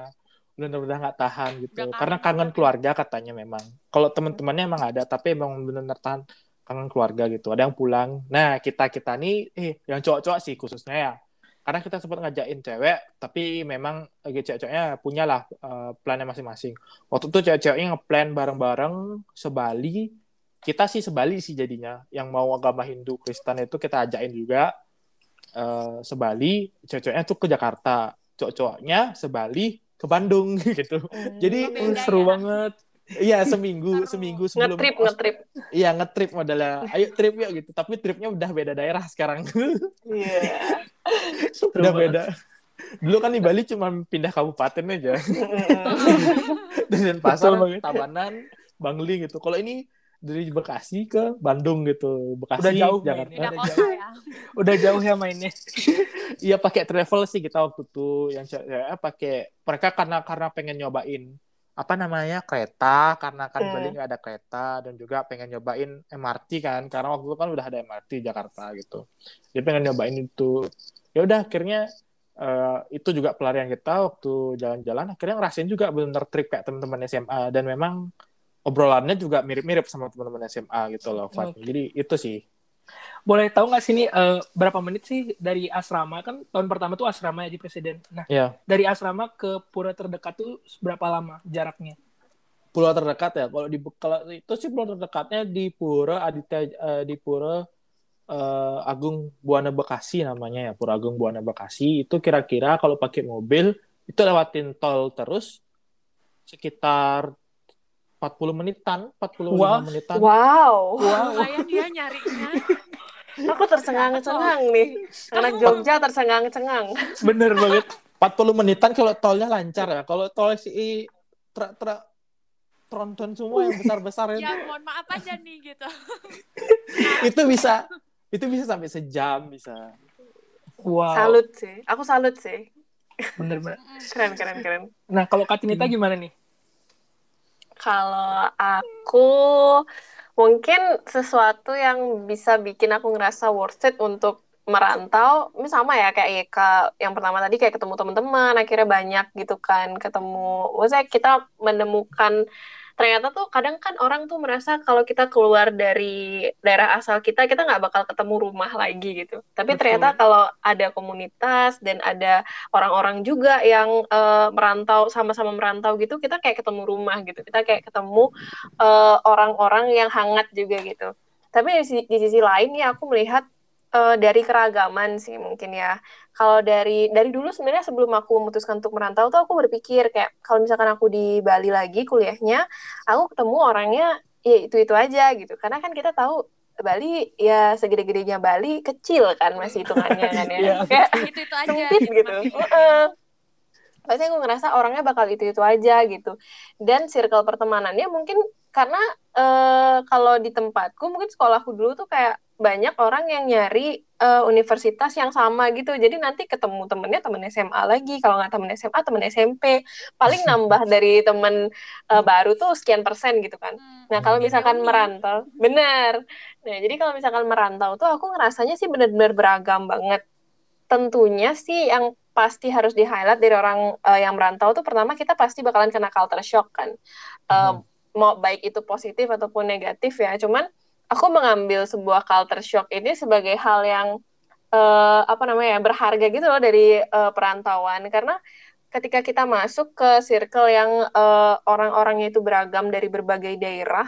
Udah udah nggak tahan gitu. Udah kangen karena kangen keluarga katanya memang. Kalau teman-temannya emang ada tapi emang benar-benar tahan kangen keluarga gitu. Ada yang pulang. Nah kita kita nih eh yang cowok-cowok sih khususnya ya karena kita sempat ngajakin cewek tapi memang lagi cewek-ceweknya punya lah eh, plannya masing-masing. Waktu itu cewek-ceweknya ngeplan bareng-bareng sebali. Kita sih sebali sih jadinya. Yang mau agama Hindu Kristen itu kita ajakin juga eh, sebali. Cewek-ceweknya tuh ke Jakarta. Cowok-cowoknya sebali ke Bandung gitu. Hmm. Jadi, Uh, seru ya. banget iya seminggu seminggu sebelum ngetrip, ngetrip. iya ngetrip modelnya. Ayo trip yuk gitu. Tapi tripnya udah beda daerah sekarang. Iya. udah banget. beda. dulu kan di Bali cuma pindah kabupaten aja. Dan pasar. Tabanan Bangli gitu. Kalau ini dari Bekasi ke Bandung gitu. Bekasi Udah jauh Jakarta. Beda Udah kota ya. udah jauh ya mainnya. Iya pakai travel sih kita waktu itu. Yang cewek pakai mereka karena karena pengen nyobain apa namanya kereta karena kan Hmm. Bali nggak ada kereta dan juga pengen nyobain MRT kan karena waktu itu kan udah ada MRT Jakarta gitu dia pengen nyobain itu ya udah akhirnya eh, itu juga pelarian kita waktu jalan-jalan akhirnya ngerasain juga benar trip kayak teman-teman SMA dan memang obrolannya juga mirip-mirip sama teman-teman SMA gitu loh Fat. Oke. jadi itu sih boleh tahu nggak sih nih eh, berapa menit sih dari asrama? Kan tahun pertama tuh asrama ya di presiden. Nah ya dari asrama ke pura terdekat tuh berapa lama jaraknya? Pulau terdekat ya? Kalau di kalau itu sih pulau terdekatnya di Pura Aditya eh, di Pura eh, Agung Buana Bekasi namanya ya Pura Agung Buana Bekasi. Itu kira-kira kalau pakai mobil itu lewatin tol terus sekitar 40 menitan 45 Wah. menitan Wow. Lumayan dia nyarinya. Aku tercengang-cengang nih. Anak Jogja tercengang-cengang. bener banget 40 menitan kalau tolnya lancar ya kalau tol si truk truk tronton semua yang besar-besar itu ya mohon maaf aja nih gitu. itu bisa itu bisa sampai sejam bisa wow Salut sih. Aku salut sih. bener bener Keren, keren, keren. nah kalau Katinita gimana nih Kalau aku mungkin sesuatu yang bisa bikin aku ngerasa worth it untuk merantau, ini sama ya kayak Yeka yang pertama tadi kayak ketemu teman-teman, akhirnya banyak gitu kan ketemu. Maksudnya kita menemukan ternyata tuh kadang kan orang tuh merasa kalau kita keluar dari daerah asal kita kita nggak bakal ketemu rumah lagi gitu. Tapi Betul. ternyata kalau ada komunitas dan ada orang-orang juga yang eh, merantau sama-sama merantau gitu kita kayak ketemu rumah gitu kita kayak ketemu eh, orang-orang yang hangat juga gitu tapi di, sisi- di sisi lain ya aku melihat eh, dari keragaman sih mungkin ya kalau dari dari dulu sebenarnya sebelum aku memutuskan untuk merantau tuh aku berpikir kayak kalau misalkan aku di Bali lagi kuliahnya aku ketemu orangnya ya itu itu aja gitu karena kan kita tahu Bali ya segede-gedenya Bali kecil kan masih hitungannya kan ya Iya. kayak Itu itu aja. sempit gitu. Heeh. Pasti aku ngerasa orangnya bakal itu-itu aja gitu. Dan circle pertemanannya mungkin karena eh, kalau di tempatku mungkin sekolahku dulu tuh kayak banyak orang yang nyari eh, universitas yang sama gitu. Jadi nanti ketemu temennya temen SMA lagi. Kalau nggak temen SMA, temen SMP. Paling nambah dari temen eh, baru tuh sekian persen gitu kan. Nah, kalau Jadi misalkan merantau, benar. Nah, jadi kalau misalkan merantau tuh aku ngerasanya sih benar-benar beragam banget. Tentunya sih yang pasti harus di-highlight dari orang eh, yang merantau tuh pertama kita pasti bakalan kena culture shock kan. Eh, Mau baik itu positif ataupun negatif ya. Cuman aku mengambil sebuah culture shock ini sebagai hal yang eh, apa namanya ya, berharga gitu loh dari eh, perantauan karena ketika kita masuk ke circle yang eh, orang-orangnya itu beragam dari berbagai daerah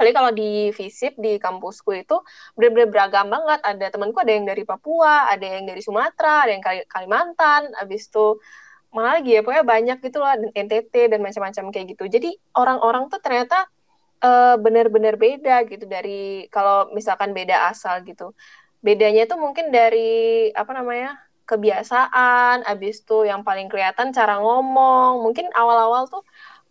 Tapi kalau di visip di kampusku itu benar-benar beragam banget. Ada temanku ada yang dari Papua, ada yang dari Sumatera, ada yang Kalimantan, habis itu mana lagi ya pokoknya banyak gitu lah NTT dan macam-macam kayak gitu. Jadi orang-orang tuh ternyata uh, benar-benar beda gitu dari kalau misalkan beda asal gitu. Bedanya tuh mungkin dari apa namanya? kebiasaan, habis itu yang paling kelihatan cara ngomong. Mungkin awal-awal tuh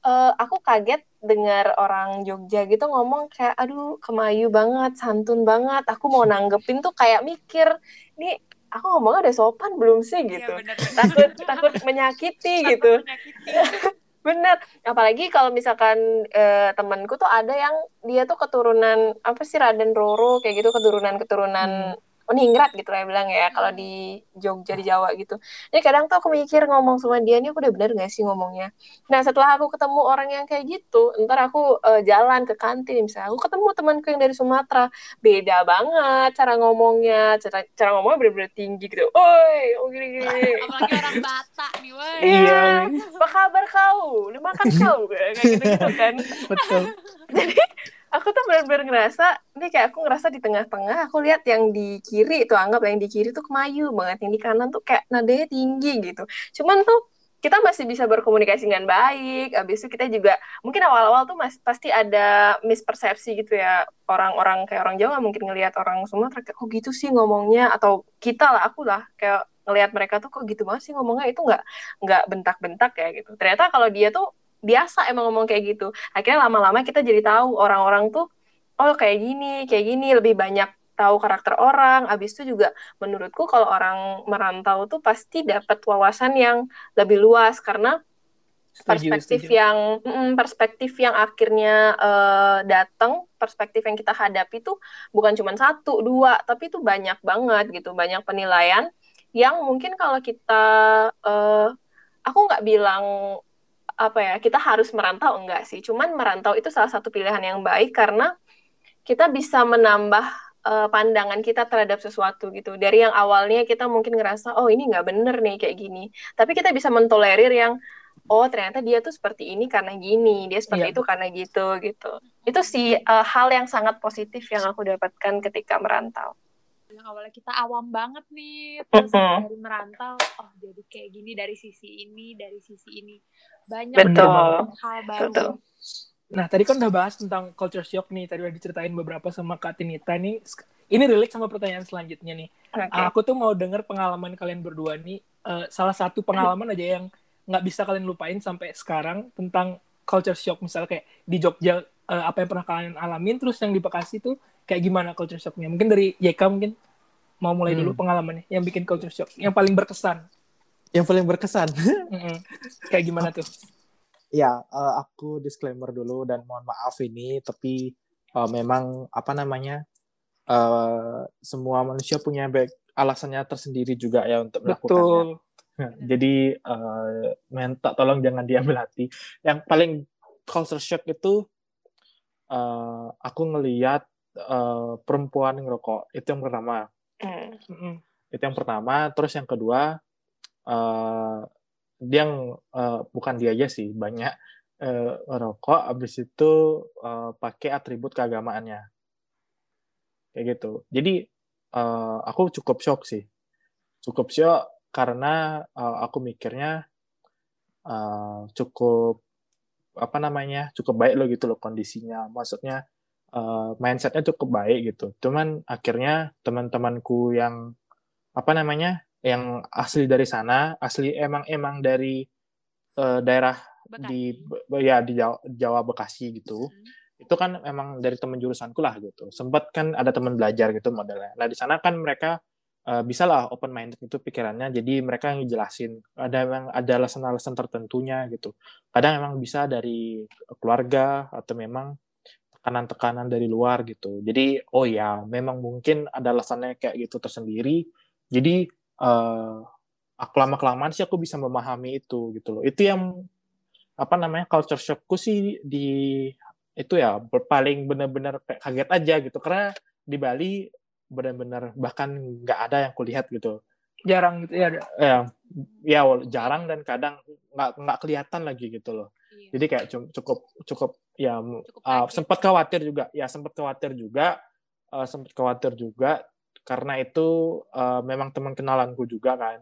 uh, aku kaget dengar orang Jogja gitu ngomong kayak aduh kemayu banget, santun banget. Aku mau nanggepin tuh kayak mikir, ini aku ngomongnya udah sopan belum sih iya, gitu. Ya, bener, bener. Takut takut menyakiti takut gitu. Menyakiti. Bener, apalagi kalau misalkan uh, temanku tuh ada yang dia tuh keturunan apa sih Raden Roro kayak gitu keturunan-keturunan hmm meningrat gitu lah bilang ya kalau di Jogja di Jawa gitu. Jadi kadang tuh aku mikir ngomong sama dia ini aku udah bener gak sih ngomongnya. Nah setelah aku ketemu orang yang kayak gitu, ntar aku uh, jalan ke kantin misalnya, aku ketemu temanku yang dari Sumatera, beda banget cara ngomongnya, cara cara ngomongnya bener-bener tinggi gitu. Oi, oh gini gini. Apalagi orang Batak nih, woi. Iya. Apa kabar kau? Udah makan kau? Kayak gitu, gitu kan. Betul. Jadi aku tuh benar-benar ngerasa ini kayak aku ngerasa di tengah-tengah aku lihat yang di kiri itu anggap yang di kiri tuh kemayu banget yang di kanan tuh kayak nadanya tinggi gitu. Cuman tuh kita masih bisa berkomunikasi dengan baik habis itu kita juga mungkin awal-awal tuh masih pasti ada mispersepsi gitu ya orang-orang kayak orang Jawa mungkin ngelihat orang Sumatera kayak kok gitu sih ngomongnya atau kita lah aku lah kayak ngelihat mereka tuh kok gitu banget sih ngomongnya? Itu nggak nggak bentak-bentak ya gitu. Ternyata kalau dia tuh biasa emang ngomong kayak gitu. Akhirnya lama-lama kita jadi tahu orang-orang tuh oh kayak gini kayak gini. Lebih banyak tahu karakter orang. Abis itu juga menurutku kalau orang merantau tuh pasti dapat wawasan yang lebih luas karena perspektif setuju. yang mm, perspektif yang akhirnya uh, datang perspektif yang kita hadapi tuh bukan cuma satu dua tapi itu banyak banget gitu. Banyak penilaian yang mungkin kalau kita uh, aku nggak bilang apa ya kita harus merantau enggak sih? Cuman merantau itu salah satu pilihan yang baik karena kita bisa menambah uh, pandangan kita terhadap sesuatu gitu. Dari yang awalnya kita mungkin ngerasa oh ini nggak bener nih kayak gini. Tapi kita bisa mentolerir yang oh ternyata dia tuh seperti ini karena gini dia seperti yeah. itu karena gitu gitu. Itu sih uh, hal yang sangat positif yang aku dapatkan ketika merantau. Yang awalnya kita awam banget nih terus mm -hmm. dari merantau oh jadi kayak gini dari sisi ini dari sisi ini banyak Betul. hal baru Betul. nah tadi kan udah bahas tentang culture shock nih tadi udah diceritain beberapa sama Kak Tinita nih ini relate sama pertanyaan selanjutnya nih okay. aku tuh mau denger pengalaman kalian berdua nih uh, salah satu pengalaman aja yang nggak bisa kalian lupain sampai sekarang tentang culture shock misalnya kayak di Jogja uh, apa yang pernah kalian alamin terus yang di Bekasi tuh kayak gimana culture shocknya mungkin dari YK mungkin mau mulai hmm. dulu pengalamannya yang bikin culture shock yang paling berkesan yang paling berkesan. Kayak gimana tuh? Ya uh, aku disclaimer dulu dan mohon maaf ini tapi uh, memang apa namanya uh, semua manusia punya baik alasannya tersendiri juga ya untuk melakukannya. Betul. Jadi uh, minta tolong jangan diambil hati. Yang paling culture shock itu uh, aku ngelihat uh, perempuan ngerokok. Itu yang pertama. Mm. itu yang pertama. Terus yang kedua uh, dia yang uh, bukan dia aja sih banyak uh, rokok abis itu uh, pakai atribut keagamaannya. Kayak gitu. Jadi uh, aku cukup shock sih. Cukup shock karena uh, aku mikirnya uh, cukup apa namanya cukup baik loh gitu loh kondisinya. Maksudnya uh, mindsetnya cukup baik gitu. Cuman akhirnya teman-temanku yang apa namanya yang asli dari sana asli emang emang dari uh, daerah Bekasi. di ya di Jawa, Jawa Bekasi gitu. Hmm. itu kan emang dari teman jurusanku lah gitu. Sempat kan ada teman belajar gitu modelnya. Nah di sana kan mereka uh, bisa lah open minded itu pikirannya. Jadi mereka yang jelasin ada memang ada alasan-alasan tertentunya gitu. Kadang memang bisa dari keluarga atau memang tekanan-tekanan dari luar gitu. Jadi oh ya memang mungkin ada alasannya kayak gitu tersendiri. Jadi uh, aku lama kelamaan sih aku bisa memahami itu gitu loh. Itu yang apa namanya culture shockku sih di itu ya paling benar-benar kaget aja gitu. Karena di Bali benar-benar bahkan nggak ada yang kulihat gitu. Jarang gitu ya ya ya jarang dan kadang nggak nggak kelihatan lagi gitu loh. Iya. jadi kayak cukup cukup ya uh, sempat khawatir juga. Ya sempat khawatir juga uh, sempat khawatir juga karena itu uh, memang teman kenalanku juga kan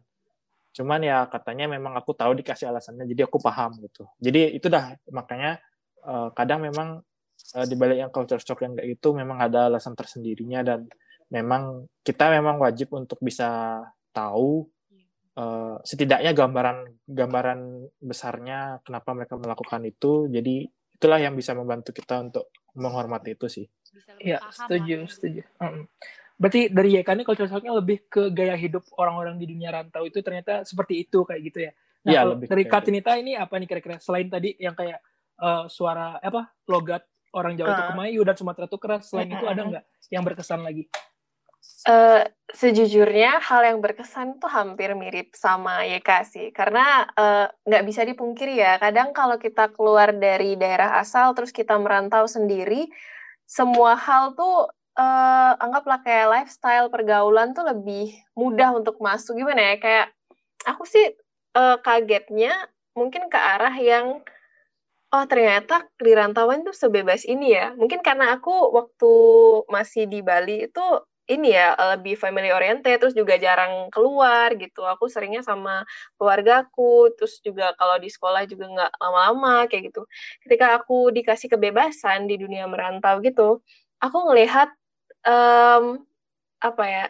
cuman ya katanya memang aku tahu dikasih alasannya jadi aku paham gitu jadi itu dah makanya uh, kadang memang uh, di balik yang culture shock yang kayak itu memang ada alasan tersendirinya dan memang kita memang wajib untuk bisa tahu uh, setidaknya gambaran gambaran besarnya kenapa mereka melakukan itu jadi itulah yang bisa membantu kita untuk menghormati itu sih Iya, setuju, lah. setuju. Hmm. Berarti dari YK ini culture shocknya lebih ke gaya hidup orang-orang di dunia rantau itu ternyata seperti itu kayak gitu ya. Nah, ya, lebih dari Katinita ini apa nih kira-kira selain tadi yang kayak uh, suara apa logat orang Jawa uh. itu ah. kemayu dan Sumatera itu keras, selain uh. itu ada nggak yang berkesan lagi? Uh, sejujurnya hal yang berkesan tuh hampir mirip sama YK sih karena nggak uh, bisa dipungkiri ya kadang kalau kita keluar dari daerah asal terus kita merantau sendiri semua hal tuh uh, anggaplah kayak lifestyle pergaulan tuh lebih mudah untuk masuk. Gimana ya? Kayak aku sih uh, kagetnya mungkin ke arah yang oh ternyata di rantauan tuh sebebas ini ya. Mungkin karena aku waktu masih di Bali itu ini ya lebih family oriented terus juga jarang keluar gitu. Aku seringnya sama keluargaku terus juga kalau di sekolah juga nggak lama-lama kayak gitu. Ketika aku dikasih kebebasan di dunia merantau gitu aku ngelihat um, apa ya?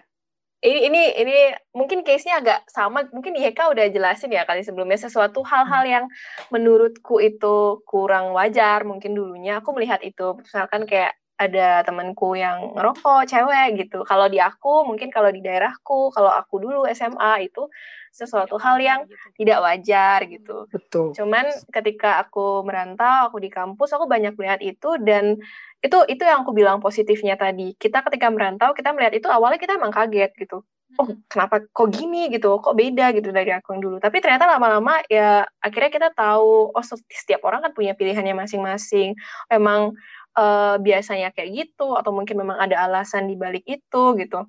Ini ini ini mungkin case-nya agak sama. Mungkin Yeka udah jelasin ya kali sebelumnya sesuatu hal-hal yang menurutku itu kurang wajar. Mungkin dulunya aku melihat itu. Misalkan kayak ada temanku yang ngerokok cewek gitu. Kalau di aku mungkin kalau di daerahku kalau aku dulu SMA itu sesuatu hal yang tidak wajar gitu. Betul. Cuman ketika aku merantau aku di kampus aku banyak melihat itu dan itu itu yang aku bilang positifnya tadi. Kita ketika merantau kita melihat itu awalnya kita emang kaget gitu. Oh kenapa kok gini gitu? Kok beda gitu dari aku yang dulu? Tapi ternyata lama-lama ya akhirnya kita tahu oh setiap orang kan punya pilihannya masing-masing. Emang uh, biasanya kayak gitu atau mungkin memang ada alasan di balik itu gitu.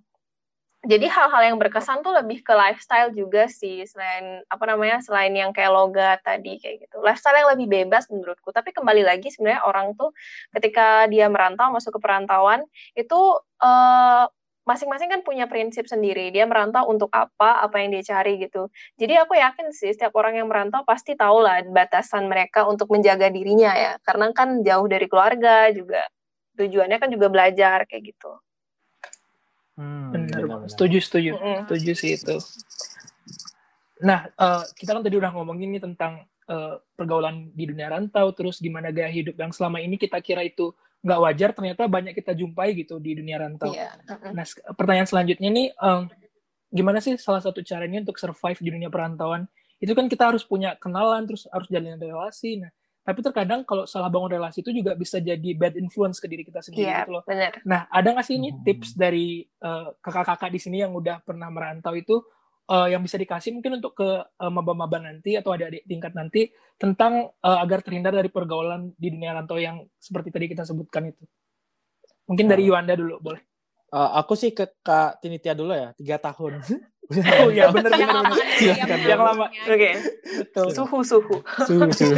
Jadi hal-hal yang berkesan tuh lebih ke lifestyle juga sih selain apa namanya selain yang kayak logat tadi kayak gitu. Lifestyle yang lebih bebas menurutku. Tapi kembali lagi sebenarnya orang tuh ketika dia merantau masuk ke perantauan itu uh, masing-masing kan punya prinsip sendiri. Dia merantau untuk apa, apa yang dia cari gitu. Jadi aku yakin sih setiap orang yang merantau pasti tahu lah batasan mereka untuk menjaga dirinya ya. Karena kan jauh dari keluarga juga. Tujuannya kan juga belajar kayak gitu. Hmm, benar, setuju, setuju, mm -hmm. setuju sih itu. Nah, uh, kita kan tadi udah ngomongin nih tentang uh, pergaulan di dunia rantau, terus gimana gaya hidup yang selama ini kita kira itu nggak wajar ternyata banyak kita jumpai gitu di dunia rantau. Yeah. Uh-uh. Nah, pertanyaan selanjutnya nih, um, gimana sih salah satu caranya untuk survive di dunia perantauan? Itu kan kita harus punya kenalan, terus harus jalin relasi. Nah, tapi terkadang kalau salah bangun relasi itu juga bisa jadi bad influence ke diri kita sendiri yeah, gitu loh. Bener. Nah, ada nggak sih ini hmm. tips dari uh, kakak-kakak di sini yang udah pernah merantau itu uh, yang bisa dikasih mungkin untuk ke uh, maba-maba nanti atau adik-adik tingkat nanti tentang uh, agar terhindar dari pergaulan di dunia rantau yang seperti tadi kita sebutkan itu. Mungkin dari Yuanda dulu boleh. Uh, aku sih ke Kak Tinitia dulu ya, tiga tahun. oh iya benar benar yang lama. Oke. Okay. Suhu suhu. Suhu suhu.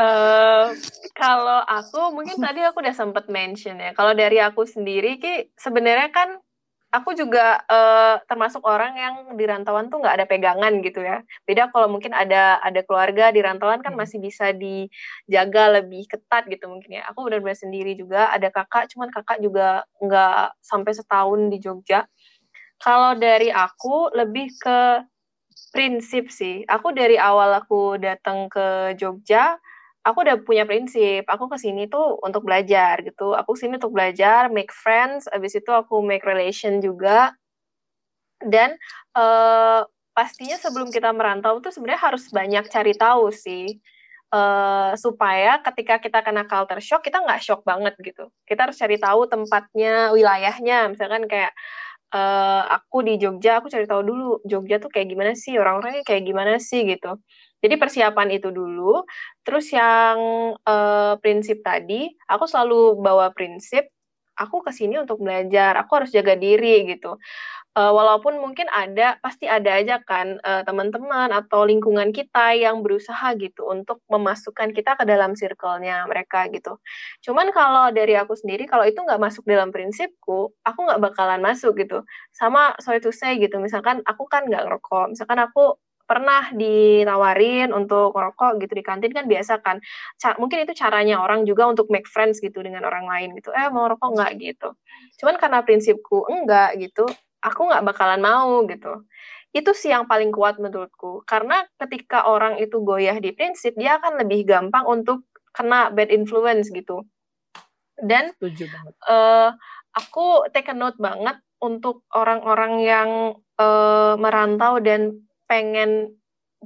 uh, kalau aku mungkin tadi aku udah sempat mention ya. Kalau dari aku sendiri ki sebenarnya kan aku juga uh, termasuk orang yang di rantauan tuh nggak ada pegangan gitu ya. Beda kalau mungkin ada ada keluarga di rantauan kan hmm. masih bisa dijaga lebih ketat gitu mungkin ya. Aku benar-benar sendiri juga. Ada kakak, cuman kakak juga nggak sampai setahun di Jogja. Kalau dari aku lebih ke prinsip sih. Aku dari awal aku datang ke Jogja, aku udah punya prinsip. Aku ke sini tuh untuk belajar gitu. Aku sini untuk belajar make friends abis itu aku make relation juga. Dan uh, pastinya sebelum kita merantau tuh sebenarnya harus banyak cari tahu sih uh, supaya ketika kita kena culture shock kita nggak shock banget gitu. Kita harus cari tahu tempatnya wilayahnya. Misalkan kayak uh, aku di Jogja aku cari tahu dulu Jogja tuh kayak gimana sih orang-orangnya kayak gimana sih gitu jadi persiapan itu dulu. Terus yang uh, prinsip tadi, aku selalu bawa prinsip aku ke sini untuk belajar, aku harus jaga diri gitu. Uh, walaupun mungkin ada pasti ada aja kan uh, teman-teman atau lingkungan kita yang berusaha gitu untuk memasukkan kita ke dalam circle-nya mereka gitu. Cuman kalau dari aku sendiri kalau itu nggak masuk dalam prinsipku, aku nggak bakalan masuk gitu. Sama sorry to say gitu, misalkan aku kan nggak ngerokok, misalkan aku pernah ditawarin untuk ngerokok gitu di kantin kan biasa kan. Ca mungkin itu caranya orang juga untuk make friends gitu dengan orang lain gitu. Eh mau ngerokok nggak? gitu. Cuman karena prinsipku enggak gitu aku nggak bakalan mau gitu. Itu sih yang paling kuat menurutku. Karena ketika orang itu goyah di prinsip, dia akan lebih gampang untuk kena bad influence gitu. Dan uh, aku take a note banget untuk orang-orang yang uh, merantau dan pengen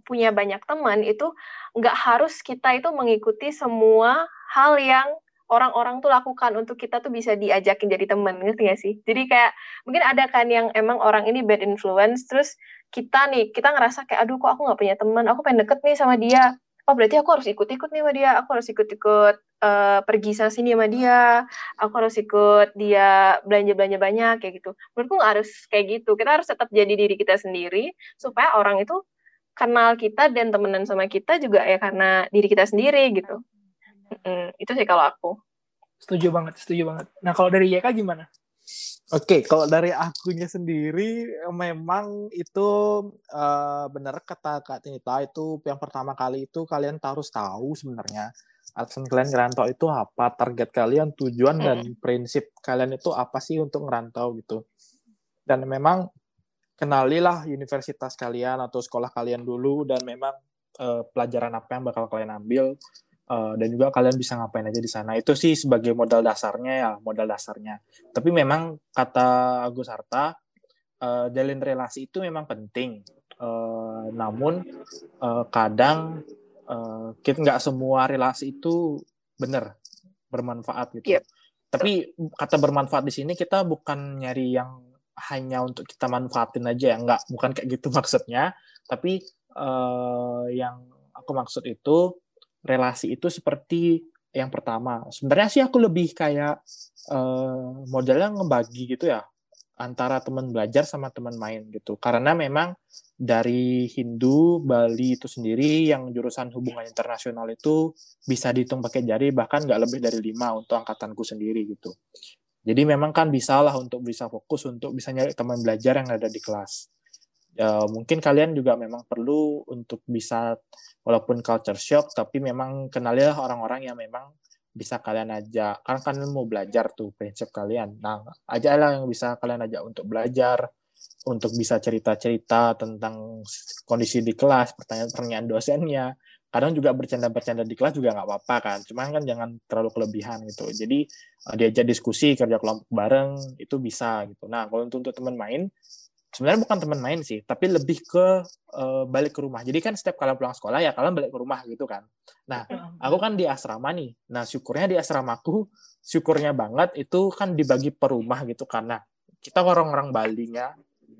punya banyak teman itu nggak harus kita itu mengikuti semua hal yang orang-orang tuh lakukan untuk kita tuh bisa diajakin jadi temen ngerti gak sih? Jadi kayak mungkin ada kan yang emang orang ini bad influence terus kita nih kita ngerasa kayak aduh kok aku nggak punya teman aku pengen deket nih sama dia. Oh berarti aku harus ikut-ikut nih sama dia. Aku harus ikut-ikut uh, pergi sana sini sama dia. Aku harus ikut dia belanja-belanja banyak kayak gitu. Menurutku nggak harus kayak gitu. Kita harus tetap jadi diri kita sendiri supaya orang itu kenal kita dan temenan sama kita juga ya karena diri kita sendiri gitu Mm, itu sih kalau aku. Setuju banget, setuju banget. Nah kalau dari YK gimana? Oke, okay, kalau dari akunya sendiri memang itu uh, benar kata Kak Tinita itu yang pertama kali itu kalian harus tahu sebenarnya alasan kalian ngerantau itu apa, target kalian, tujuan hmm. dan prinsip kalian itu apa sih untuk ngerantau gitu. Dan memang kenalilah universitas kalian atau sekolah kalian dulu dan memang uh, pelajaran apa yang bakal kalian ambil uh, dan juga kalian bisa ngapain aja di sana. Itu sih sebagai modal dasarnya ya modal dasarnya. Tapi memang kata Agus Harta uh, jalin relasi itu memang penting. Uh, namun uh, kadang uh, kita nggak semua relasi itu benar bermanfaat gitu. Yep. tapi kata bermanfaat di sini kita bukan nyari yang hanya untuk kita manfaatin aja ya. Nggak bukan kayak gitu maksudnya. Tapi uh, yang aku maksud itu relasi itu seperti yang pertama. Sebenarnya sih aku lebih kayak uh, modelnya ngebagi gitu ya antara teman belajar sama teman main gitu. Karena memang dari Hindu Bali itu sendiri yang jurusan hubungan internasional itu bisa dihitung pakai jari bahkan nggak lebih dari lima untuk angkatanku sendiri gitu. Jadi memang kan bisa lah untuk bisa fokus untuk bisa nyari teman belajar yang ada di kelas uh, mungkin kalian juga memang perlu untuk bisa walaupun culture shock tapi memang kenalilah orang-orang yang memang bisa kalian ajak. Karena kalian mau belajar tuh prinsip kalian. Nah ajaklah yang bisa kalian ajak untuk belajar untuk bisa cerita-cerita tentang kondisi di kelas pertanyaan-pertanyaan dosennya. Kadang juga bercanda-bercanda di kelas juga nggak apa-apa kan. Cuma kan jangan terlalu kelebihan gitu. Jadi uh, diajak diskusi kerja kelompok bareng itu bisa gitu. Nah kalau untuk teman main sebenarnya bukan teman main sih, tapi lebih ke uh, balik ke rumah. Jadi kan setiap kalian pulang sekolah ya kalian balik ke rumah gitu kan. Nah, aku kan di asrama nih. Nah, syukurnya di asramaku, syukurnya banget itu kan dibagi per rumah gitu karena kita orang-orang Bali-nya.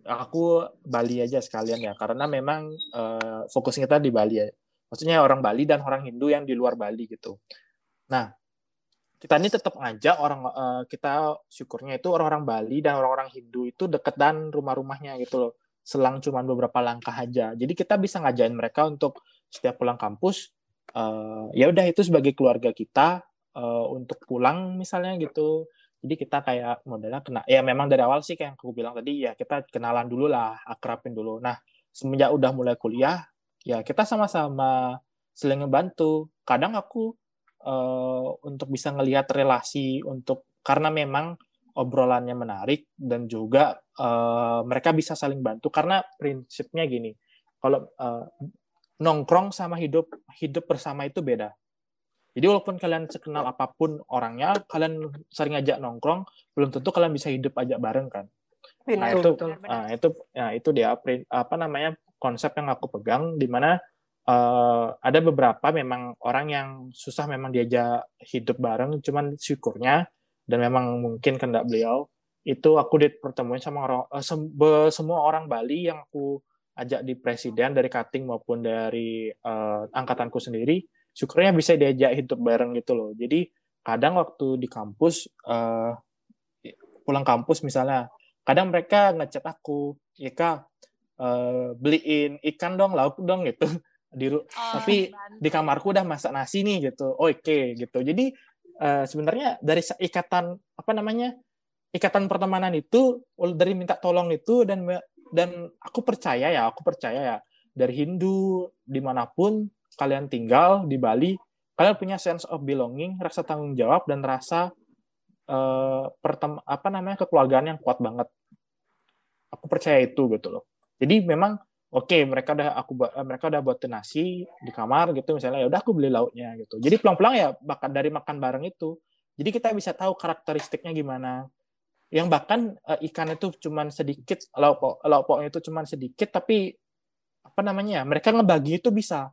Aku Bali aja sekalian ya, karena memang uh, fokus kita di Bali ya. Maksudnya orang Bali dan orang Hindu yang di luar Bali gitu. Nah, kita ini tetap ngajak orang uh, kita syukurnya itu orang-orang Bali dan orang-orang Hindu itu deket dan rumah-rumahnya gitu loh. Selang cuma beberapa langkah aja. Jadi kita bisa ngajain mereka untuk setiap pulang kampus uh, ya udah itu sebagai keluarga kita uh, untuk pulang misalnya gitu. Jadi kita kayak modelnya kena ya memang dari awal sih kayak yang aku bilang tadi ya kita kenalan dulu lah akrabin dulu. Nah semenjak udah mulai kuliah ya kita sama-sama saling ngebantu. Kadang aku uh, untuk bisa ngelihat relasi untuk karena memang obrolannya menarik dan juga uh, mereka bisa saling bantu. Karena prinsipnya gini kalau uh, nongkrong sama hidup hidup bersama itu beda. Jadi walaupun kalian sekenal apa pun orangnya kalian sering ajak nongkrong belum tentu kalian bisa hidup ajak bareng kan. Nah itu nah, itu nah, itu dia apa namanya konsep yang aku pegang di mana uh, ada beberapa memang orang yang susah memang diajak hidup bareng, cuman syukurnya dan memang mungkin kendak beliau itu aku dipertemuin sama orang uh, sem semua orang Bali yang aku ajak di presiden dari cutting maupun dari uh, angkatanku sendiri, syukurnya bisa diajak hidup bareng gitu loh. Jadi kadang waktu di kampus uh, pulang kampus misalnya kadang mereka ngechat aku Ika uh, beliin ikan dong lauk dong gitu di oh, tapi bantu. di kamarku udah masak nasi nih gitu. Oke okay, gitu. Jadi uh, sebenarnya dari ikatan apa namanya ikatan pertemanan itu dari minta tolong itu dan dan aku percaya ya aku percaya ya dari Hindu di mana pun kalian tinggal di Bali kalian punya sense of belonging rasa tanggung jawab dan rasa uh, pertem apa namanya kekeluargaan yang kuat banget. Aku percaya itu gitu loh. Jadi memang oke okay, mereka udah aku eh, mereka udah buat nasi di kamar gitu misalnya ya udah aku beli lauknya gitu. Jadi pelan-pelan ya bahkan dari makan bareng itu. Jadi kita bisa tahu karakteristiknya gimana. Yang bahkan uh, ikan itu cuman sedikit lauk lauk pauknya itu cuman sedikit tapi apa namanya ya mereka ngebagi itu bisa.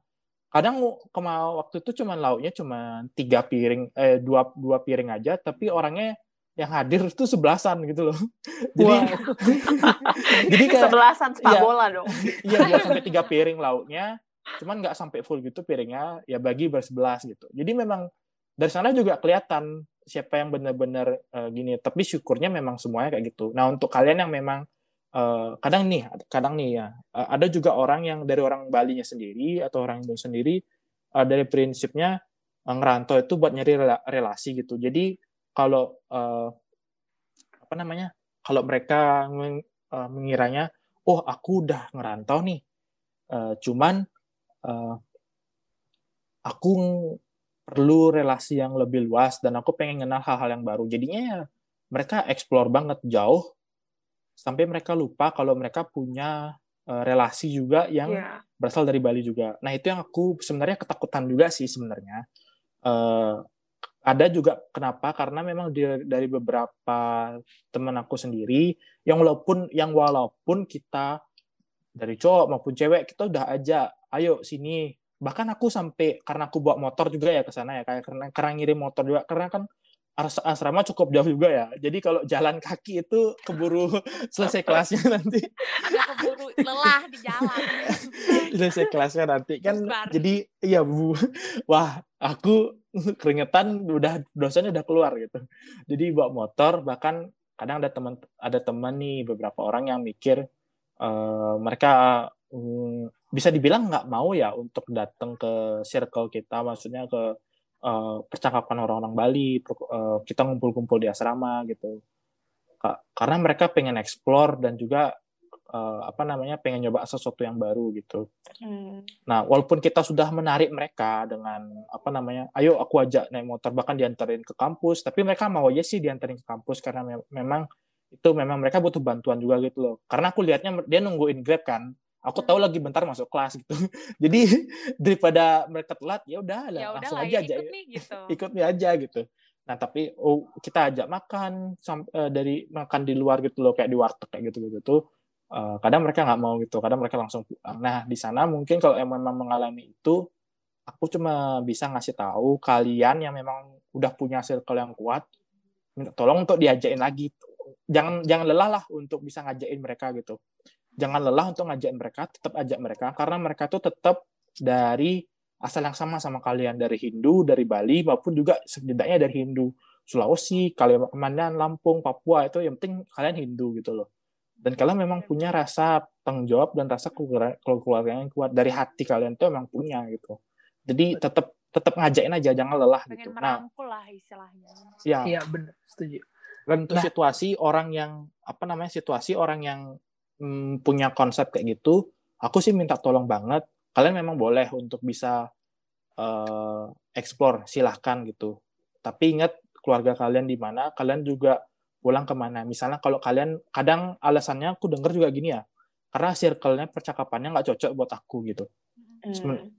Kadang kemal waktu itu cuman lauknya cuma tiga piring eh dua dua piring aja tapi orangnya yang hadir itu sebelasan gitu loh. Jadi jadi kayak sebelasan sepak ya, bola dong. Iya, dua sampai tiga piring lauknya, cuman nggak sampai full gitu piringnya, ya bagi bersebelas gitu. Jadi memang dari sana juga kelihatan siapa yang benar-benar uh, gini. Tapi syukurnya memang semuanya kayak gitu. Nah untuk kalian yang memang uh, kadang nih, kadang nih ya, uh, ada juga orang yang dari orang Bali nya sendiri atau orang Indonesia sendiri uh, dari prinsipnya uh, ngerantau itu buat nyari relasi gitu. Jadi kalau uh, apa namanya kalau mereka meng, uh, mengiranya oh aku udah ngerantau nih uh, cuman uh, aku perlu relasi yang lebih luas dan aku pengen kenal hal-hal yang baru jadinya ya mereka explore banget jauh sampai mereka lupa kalau mereka punya uh, relasi juga yang yeah. berasal dari Bali juga. Nah itu yang aku sebenarnya ketakutan juga sih sebenarnya. Uh, ada juga kenapa? Karena memang dari, dari beberapa teman aku sendiri yang walaupun yang walaupun kita dari cowok maupun cewek kita udah aja ayo sini. Bahkan aku sampai karena aku bawa motor juga ya ke sana ya kayak karena karena ngirim motor juga. Karena kan asrama cukup jauh juga ya. Jadi kalau jalan kaki itu keburu selesai kelasnya nanti. Agak keburu lelah di jalan. selesai kelasnya nanti kan. Bar. Jadi iya Bu. Wah, aku keringetan udah dosanya udah keluar gitu. Jadi bawa motor bahkan kadang ada teman ada teman nih beberapa orang yang mikir uh, mereka um, bisa dibilang nggak mau ya untuk datang ke circle kita maksudnya ke uh, percakapan orang-orang Bali, uh, kita ngumpul-kumpul di asrama gitu. Karena mereka pengen explore dan juga uh, apa namanya pengen nyoba sesuatu yang baru gitu. Hmm. Nah, walaupun kita sudah menarik mereka dengan apa namanya, ayo aku ajak naik motor bahkan diantarin ke kampus, tapi mereka mau aja sih diantarin ke kampus karena me memang itu memang mereka butuh bantuan juga gitu loh. Karena aku lihatnya dia nungguin Grab kan, aku tahu lagi bentar masuk kelas gitu. Jadi daripada mereka telat ya udah ya langsung aja aja ikut nih gitu. Ikut nih aja gitu. Nah tapi oh kita ajak makan uh, dari makan di luar gitu loh kayak di warteg kayak gitu gitu tuh uh, kadang mereka nggak mau gitu kadang mereka langsung pulang. Nah di sana mungkin kalau emang memang mengalami itu aku cuma bisa ngasih tahu kalian yang memang udah punya circle yang kuat minta tolong untuk diajakin lagi. Jangan jangan lelah lah untuk bisa ngajakin mereka gitu jangan lelah untuk ngajakin mereka, tetap ajak mereka karena mereka tuh tetap dari asal yang sama sama kalian dari Hindu, dari Bali maupun juga setidaknya dari Hindu. Sulawesi, Kalimantan, Lampung, Papua itu yang penting kalian Hindu gitu loh. Dan kalian memang punya rasa tanggung jawab dan rasa keluarga yang kuat dari hati kalian tuh memang punya gitu. Jadi tetap tetap ngajakin aja jangan lelah Pengen gitu. Nah, lah istilahnya. Ya. Iya, benar, setuju. Dan untuk nah, situasi orang yang apa namanya situasi orang yang hmm, punya konsep kayak gitu, aku sih minta tolong banget. Kalian memang boleh untuk bisa uh, explore, silahkan gitu. Tapi ingat keluarga kalian di mana, kalian juga pulang ke mana. Misalnya kalau kalian, kadang alasannya aku denger juga gini ya, karena circle-nya percakapannya nggak cocok buat aku gitu. Hmm.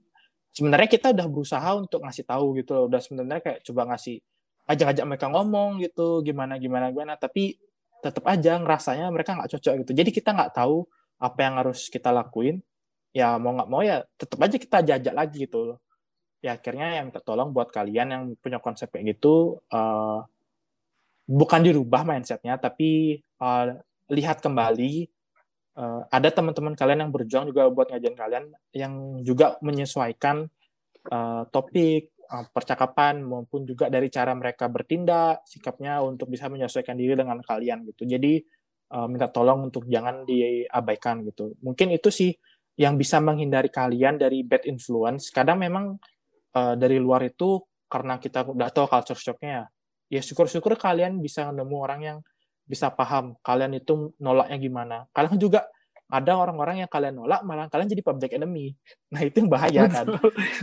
Sebenarnya kita udah berusaha untuk ngasih tahu gitu loh, udah sebenarnya kayak coba ngasih ajak-ajak mereka ngomong gitu, gimana gimana gimana, tapi tetap aja ngerasanya mereka nggak cocok gitu. Jadi kita nggak tahu apa yang harus kita lakuin. Ya mau nggak mau ya tetap aja kita jajak lagi gitu. Ya akhirnya yang tertolong buat kalian yang punya konsep kayak gitu uh, bukan dirubah mindsetnya, tapi uh, lihat kembali uh, ada teman-teman kalian yang berjuang juga buat ngajarin kalian yang juga menyesuaikan uh, topik percakapan maupun juga dari cara mereka bertindak sikapnya untuk bisa menyesuaikan diri dengan kalian gitu jadi uh, minta tolong untuk jangan diabaikan gitu. Mungkin itu sih yang bisa menghindari kalian dari bad influence. Kadang memang uh, dari luar itu karena kita udah tahu culture shocknya ya, ya syukur-syukur kalian bisa nemu orang yang bisa paham kalian itu nolaknya gimana. Kalian juga ada orang-orang yang kalian nolak malah kalian jadi public enemy. Nah, itu yang bahaya kan.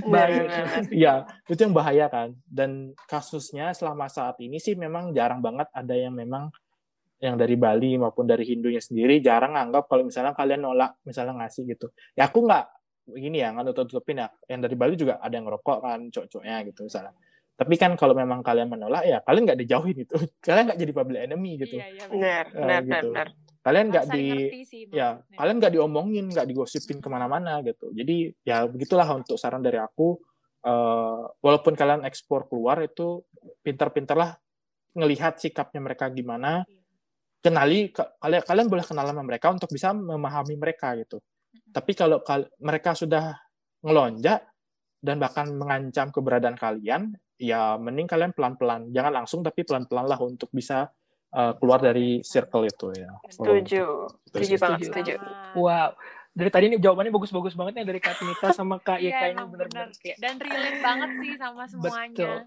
bahaya. Iya, itu yang bahaya kan. Dan kasusnya selama saat ini sih memang jarang banget ada yang memang yang dari Bali maupun dari Hindunya sendiri jarang anggap kalau misalnya kalian nolak misalnya ngasih gitu. Ya aku nggak ini ya nggak tutup-tutupin ya. Yang dari Bali juga ada yang ngerokok kan cocoknya gitu misalnya. Tapi kan kalau memang kalian menolak ya kalian nggak dijauhin itu. Kalian nggak jadi public enemy gitu. Iya, iya, benar, benar, gitu. benar kalian nggak di sih, ya kalian nggak diomongin nggak digosipin ke mana-mana gitu. Jadi ya begitulah untuk saran dari aku. Uh, walaupun kalian ekspor keluar itu pintar-pintarlah ngelihat sikapnya mereka gimana. Iya. kenali kalian kalian boleh kenal sama mereka untuk bisa memahami mereka gitu. Tapi kalau kal mereka sudah ngelonjak dan bahkan mengancam keberadaan kalian ya mending kalian pelan-pelan. Jangan langsung tapi pelan-pelan lah untuk bisa uh, keluar dari circle itu ya. Setuju. Setuju banget, setuju. Wow. Dari tadi ini jawabannya bagus-bagus banget nih dari Kak Tinita sama Kak Yeka yeah, ini benar-benar kayak dan relate banget sih sama semuanya. Betul.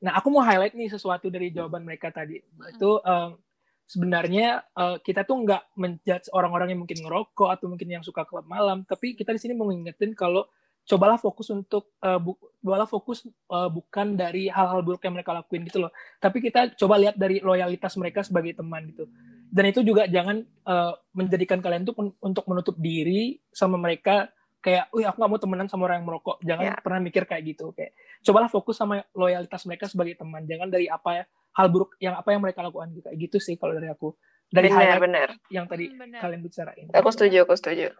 Nah, aku mau highlight nih sesuatu dari jawaban mereka tadi. Hmm. Itu um, sebenarnya uh, kita tuh nggak menjudge orang-orang yang mungkin ngerokok atau mungkin yang suka klub malam, tapi kita di sini mau ngingetin kalau cobalah fokus untuk uh, bu, cobalah fokus uh, bukan dari hal-hal buruk yang mereka lakuin gitu loh tapi kita coba lihat dari loyalitas mereka sebagai teman gitu dan itu juga jangan uh, menjadikan kalian tuh untuk menutup diri sama mereka kayak, wih aku gak mau temenan sama orang yang merokok. Jangan yeah. pernah mikir kayak gitu. Kayak, cobalah fokus sama loyalitas mereka sebagai teman. Jangan dari apa ya, hal buruk yang apa yang mereka lakukan juga. Gitu sih kalau dari aku dari bener, bener. yang tadi hmm, bener. kalian bicarain. Aku setuju, aku setuju.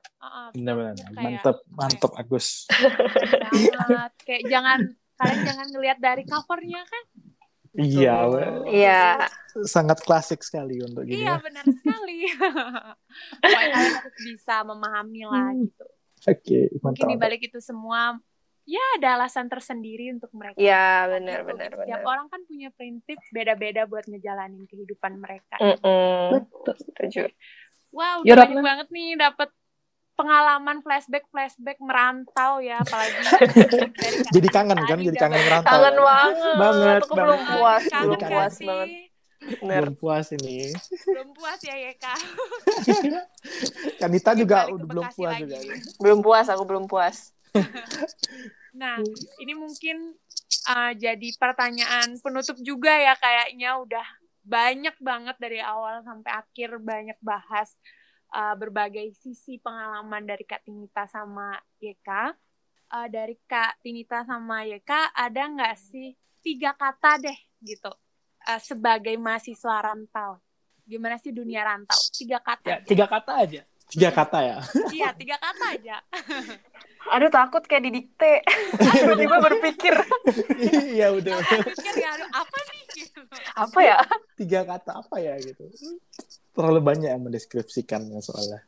benar benar. Mantap, mantap Agus. Banget. kayak jangan kalian jangan ngelihat dari covernya kan. Iya, iya. Sangat klasik sekali untuk ini. Iya, ya. benar sekali. Pokoknya kalian harus bisa memahami lah hmm. gitu. Oke, okay, mantap. Mungkin dibalik itu semua ya ada alasan tersendiri untuk mereka. Ya benar benar benar. Setiap orang kan punya prinsip beda-beda buat ngejalanin kehidupan mereka. Mm -mm. Betul. Setuju. Wow, ya, banyak banget nih dapat pengalaman flashback flashback merantau ya apalagi jadi kangen kan jadi kangen merantau kangen banget. Banget aku belum puas belum puas banget. Belum puas ini. Belum puas ya Yeka. Kanita juga udah belum puas juga belum puas aku belum puas Nah, ini mungkin uh, jadi pertanyaan penutup juga ya kayaknya udah banyak banget dari awal sampai akhir banyak bahas uh, berbagai sisi pengalaman dari Kak Tinita sama Yeka. Uh, dari Kak Tinita sama Yeka ada nggak sih tiga kata deh gitu uh, sebagai mahasiswa rantau? Gimana sih dunia rantau? Tiga kata. Ya, tiga kata aja. Tiga kata ya? Iya, tiga kata aja. Aduh takut kayak didikte. Tiba-tiba berpikir. Iya udah. Pikir ya, aduh apa nih? Gitu. Apa ya? Tiga kata apa ya gitu. Terlalu banyak yang mendeskripsikannya soalnya.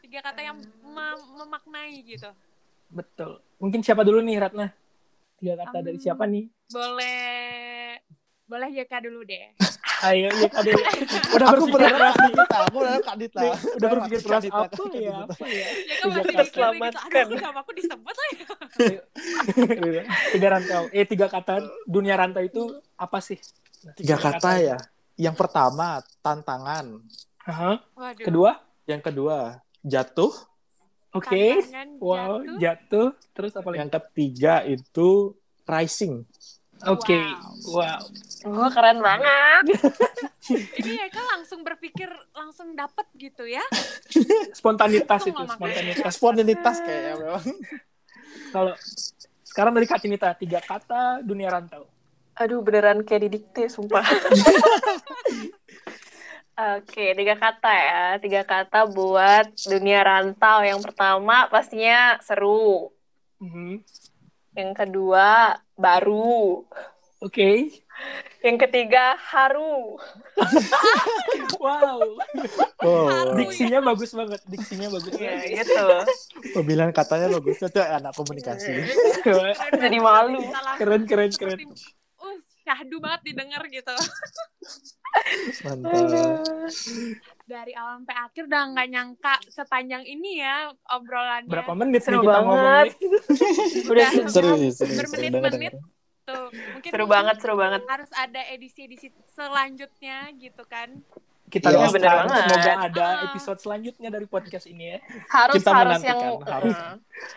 Tiga kata yang mem memaknai gitu. Betul. Mungkin siapa dulu nih Ratna? Tiga kata um, dari siapa nih? Boleh boleh Yeka dulu deh. Ayo Yeka dulu. Udah aku berharap Kak Dita. Aku berharap Kak Dita. Udah berpikir keras apa ya? Apa ya? Yeka masih mikir selamatkan. Aduh, nama aku disebut lah ya. tiga rantau. Eh, tiga kata dunia rantau itu apa sih? Tiga, kata, kata ya. Yang pertama, tantangan. Uh Kedua? Yang kedua, jatuh. Oke. Okay. Wow, jatuh. jatuh. Terus apa lagi? Yang ketiga itu rising. Oke, okay. wow. wow. Oh, keren banget. Ini ya kan langsung berpikir langsung dapet gitu ya. spontanitas itu, spontanitas. Spontanitas kayaknya memang. Kalau sekarang dari Kak Cinita, tiga kata dunia rantau. Aduh, beneran kayak didikte, sumpah. Oke, tiga kata ya. Tiga kata buat dunia rantau. Yang pertama pastinya seru. Mm -hmm. Yang kedua baru. Oke. Okay. Yang ketiga haru. wow. Oh. Diksinya bagus banget. Diksinya bagus. Ya, gitu. Pemilihan katanya bagus. Itu anak komunikasi. Jadi malu. Keren keren keren. Syahdu banget didengar gitu. Mantap. Dari awal sampai akhir udah nggak nyangka sepanjang ini ya obrolannya. Berapa menit Seru nih kita banget. Udah. Seru seru. seru. Bermenit-menit. Tuh, mungkin seru banget, seru banget. harus ada edisi-edisi selanjutnya gitu kan. Kita Iya, doakan bener banget. semoga ada episode selanjutnya dari podcast ini ya. Harus Kita harus yang harus.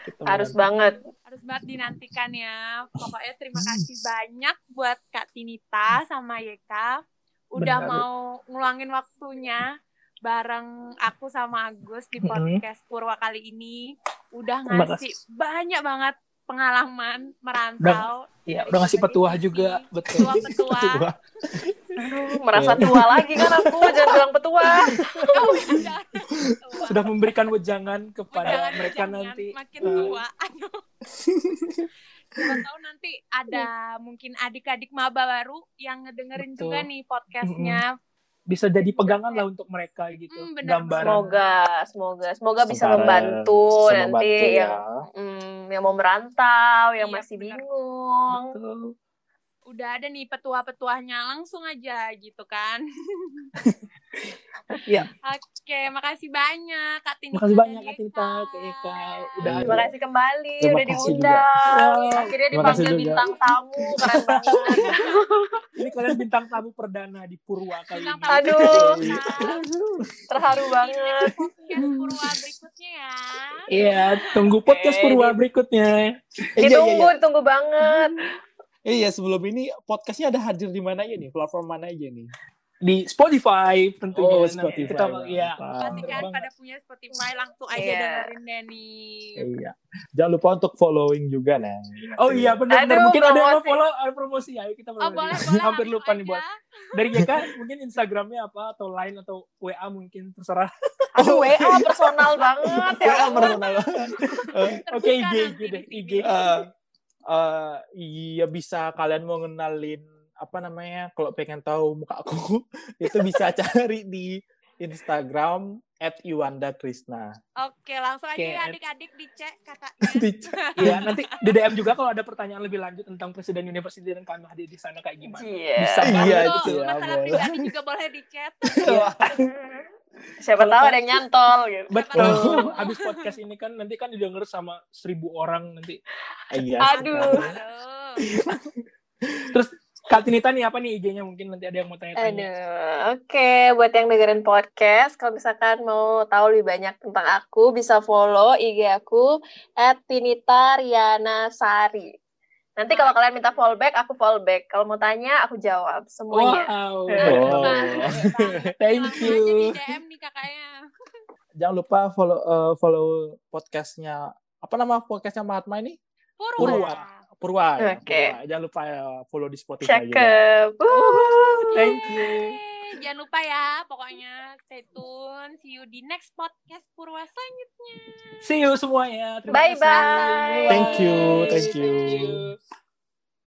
Kita harus banget. harus banget dinantikan ya. Pokoknya terima kasih banyak buat Kak Tinita sama Yeka udah Benar. mau ngulangin waktunya bareng aku sama Agus di Mhm. podcast Purwa kali ini. Udah ngasih banyak banget pengalaman merantau. Iya, dari udah ngasih petuah juga, betul. Petua-petua. Tua. Aduh, merasa tua lagi kan aku, jangan bilang petua. Petua. Sudah memberikan wejangan kepada Jangan, mereka jangan, nanti. makin eh, tua. Aduh. Siapa tahu nanti ada mungkin adik-adik maba baru yang ngedengerin Betul. juga nih podcastnya. Bisa jadi pegangan lah untuk mereka gitu. Hmm, benar. Gambaran. Semoga, semoga, semoga bisa Sementara membantu bisa nanti membantu, yang ya. mm, yang mau merantau, yang Iya, masih benar. bingung. Betul. Udah ada nih petua-petuahnya langsung aja gitu kan. Iya. Oke, makasih banyak Kak Tinita. Makasih banyak Kak Tinta, Eka. Kak Eka. Udah Terima kasih kembali Terima udah diundang. juga. Akhirnya dipanggil juga. bintang tamu, keren banget. Ini kalian bintang tamu perdana di Purwa kali Bintang ini. Aduh. Terharu banget. podcast Purwa berikutnya ya. Iya, tunggu podcast Purwa berikutnya. Eh, iya, iya, Ditunggu, iya. ditunggu banget. Eh, Iya, sebelum ini podcastnya ada hadir di mana aja nih? Platform mana aja nih? Di Spotify tentunya. Oh, Nanti Spotify. Kita, iya. Mantap. Pasti kan banget. pada punya Spotify langsung aja Iya. dengerin deh nih. Iya. Jangan lupa untuk following juga, Neng. Oh iya benar benar. Mungkin ada yang mau promosi. follow ada promosi ayo kita Oh boleh boleh. Hampir lupa nih buat dari JK mungkin Instagramnya apa atau line atau WA mungkin terserah. Aduh, WA personal banget ya. Ya, personal. Oke IG IG deh IG. Eh, eh, iya bisa kalian mau ngenalin apa namanya kalau pengen tahu muka aku itu bisa cari di Instagram @iwanda_krisna. Oke, langsung aja ya adik-adik dicek kakaknya. Iya nanti di DM juga kalau ada pertanyaan lebih lanjut tentang presiden university dan kami hadir di sana kayak gimana. Iya. Bisa Iya, banget. Gitu ya, masalah boleh. pribadi juga boleh dichat. Iya. Siapa tahu ada yang nyantol gitu. Betul. Habis podcast ini kan nanti kan didengar sama seribu orang nanti. Iya. Aduh. Aduh. Terus Kak Tinita nih apa nih IG-nya mungkin nanti ada yang mau tanya-tanya. Aduh, oke. Buat yang dengerin podcast, kalau misalkan mau tahu lebih banyak tentang aku, bisa follow IG aku @tinitarianasari. Nanti kalau kalian minta fallback, aku fallback. Kalau mau tanya, aku jawab semuanya. Wow. Oh. Thank you. DM nih kakaknya. Jangan lupa follow eh, follow podcastnya apa nama podcastnya Mahatma ini? Purwa. Purwa. Purwa. Oke. Purwa. Jangan lupa ya, follow di Spotify juga. Cakep. Wuhu. Thank you. Jangan lupa ya, pokoknya stay tune. See you di next podcast Purwa selanjutnya. See you semuanya. Terima Bye-bye. kasih. Thank you, thank you. Thank you.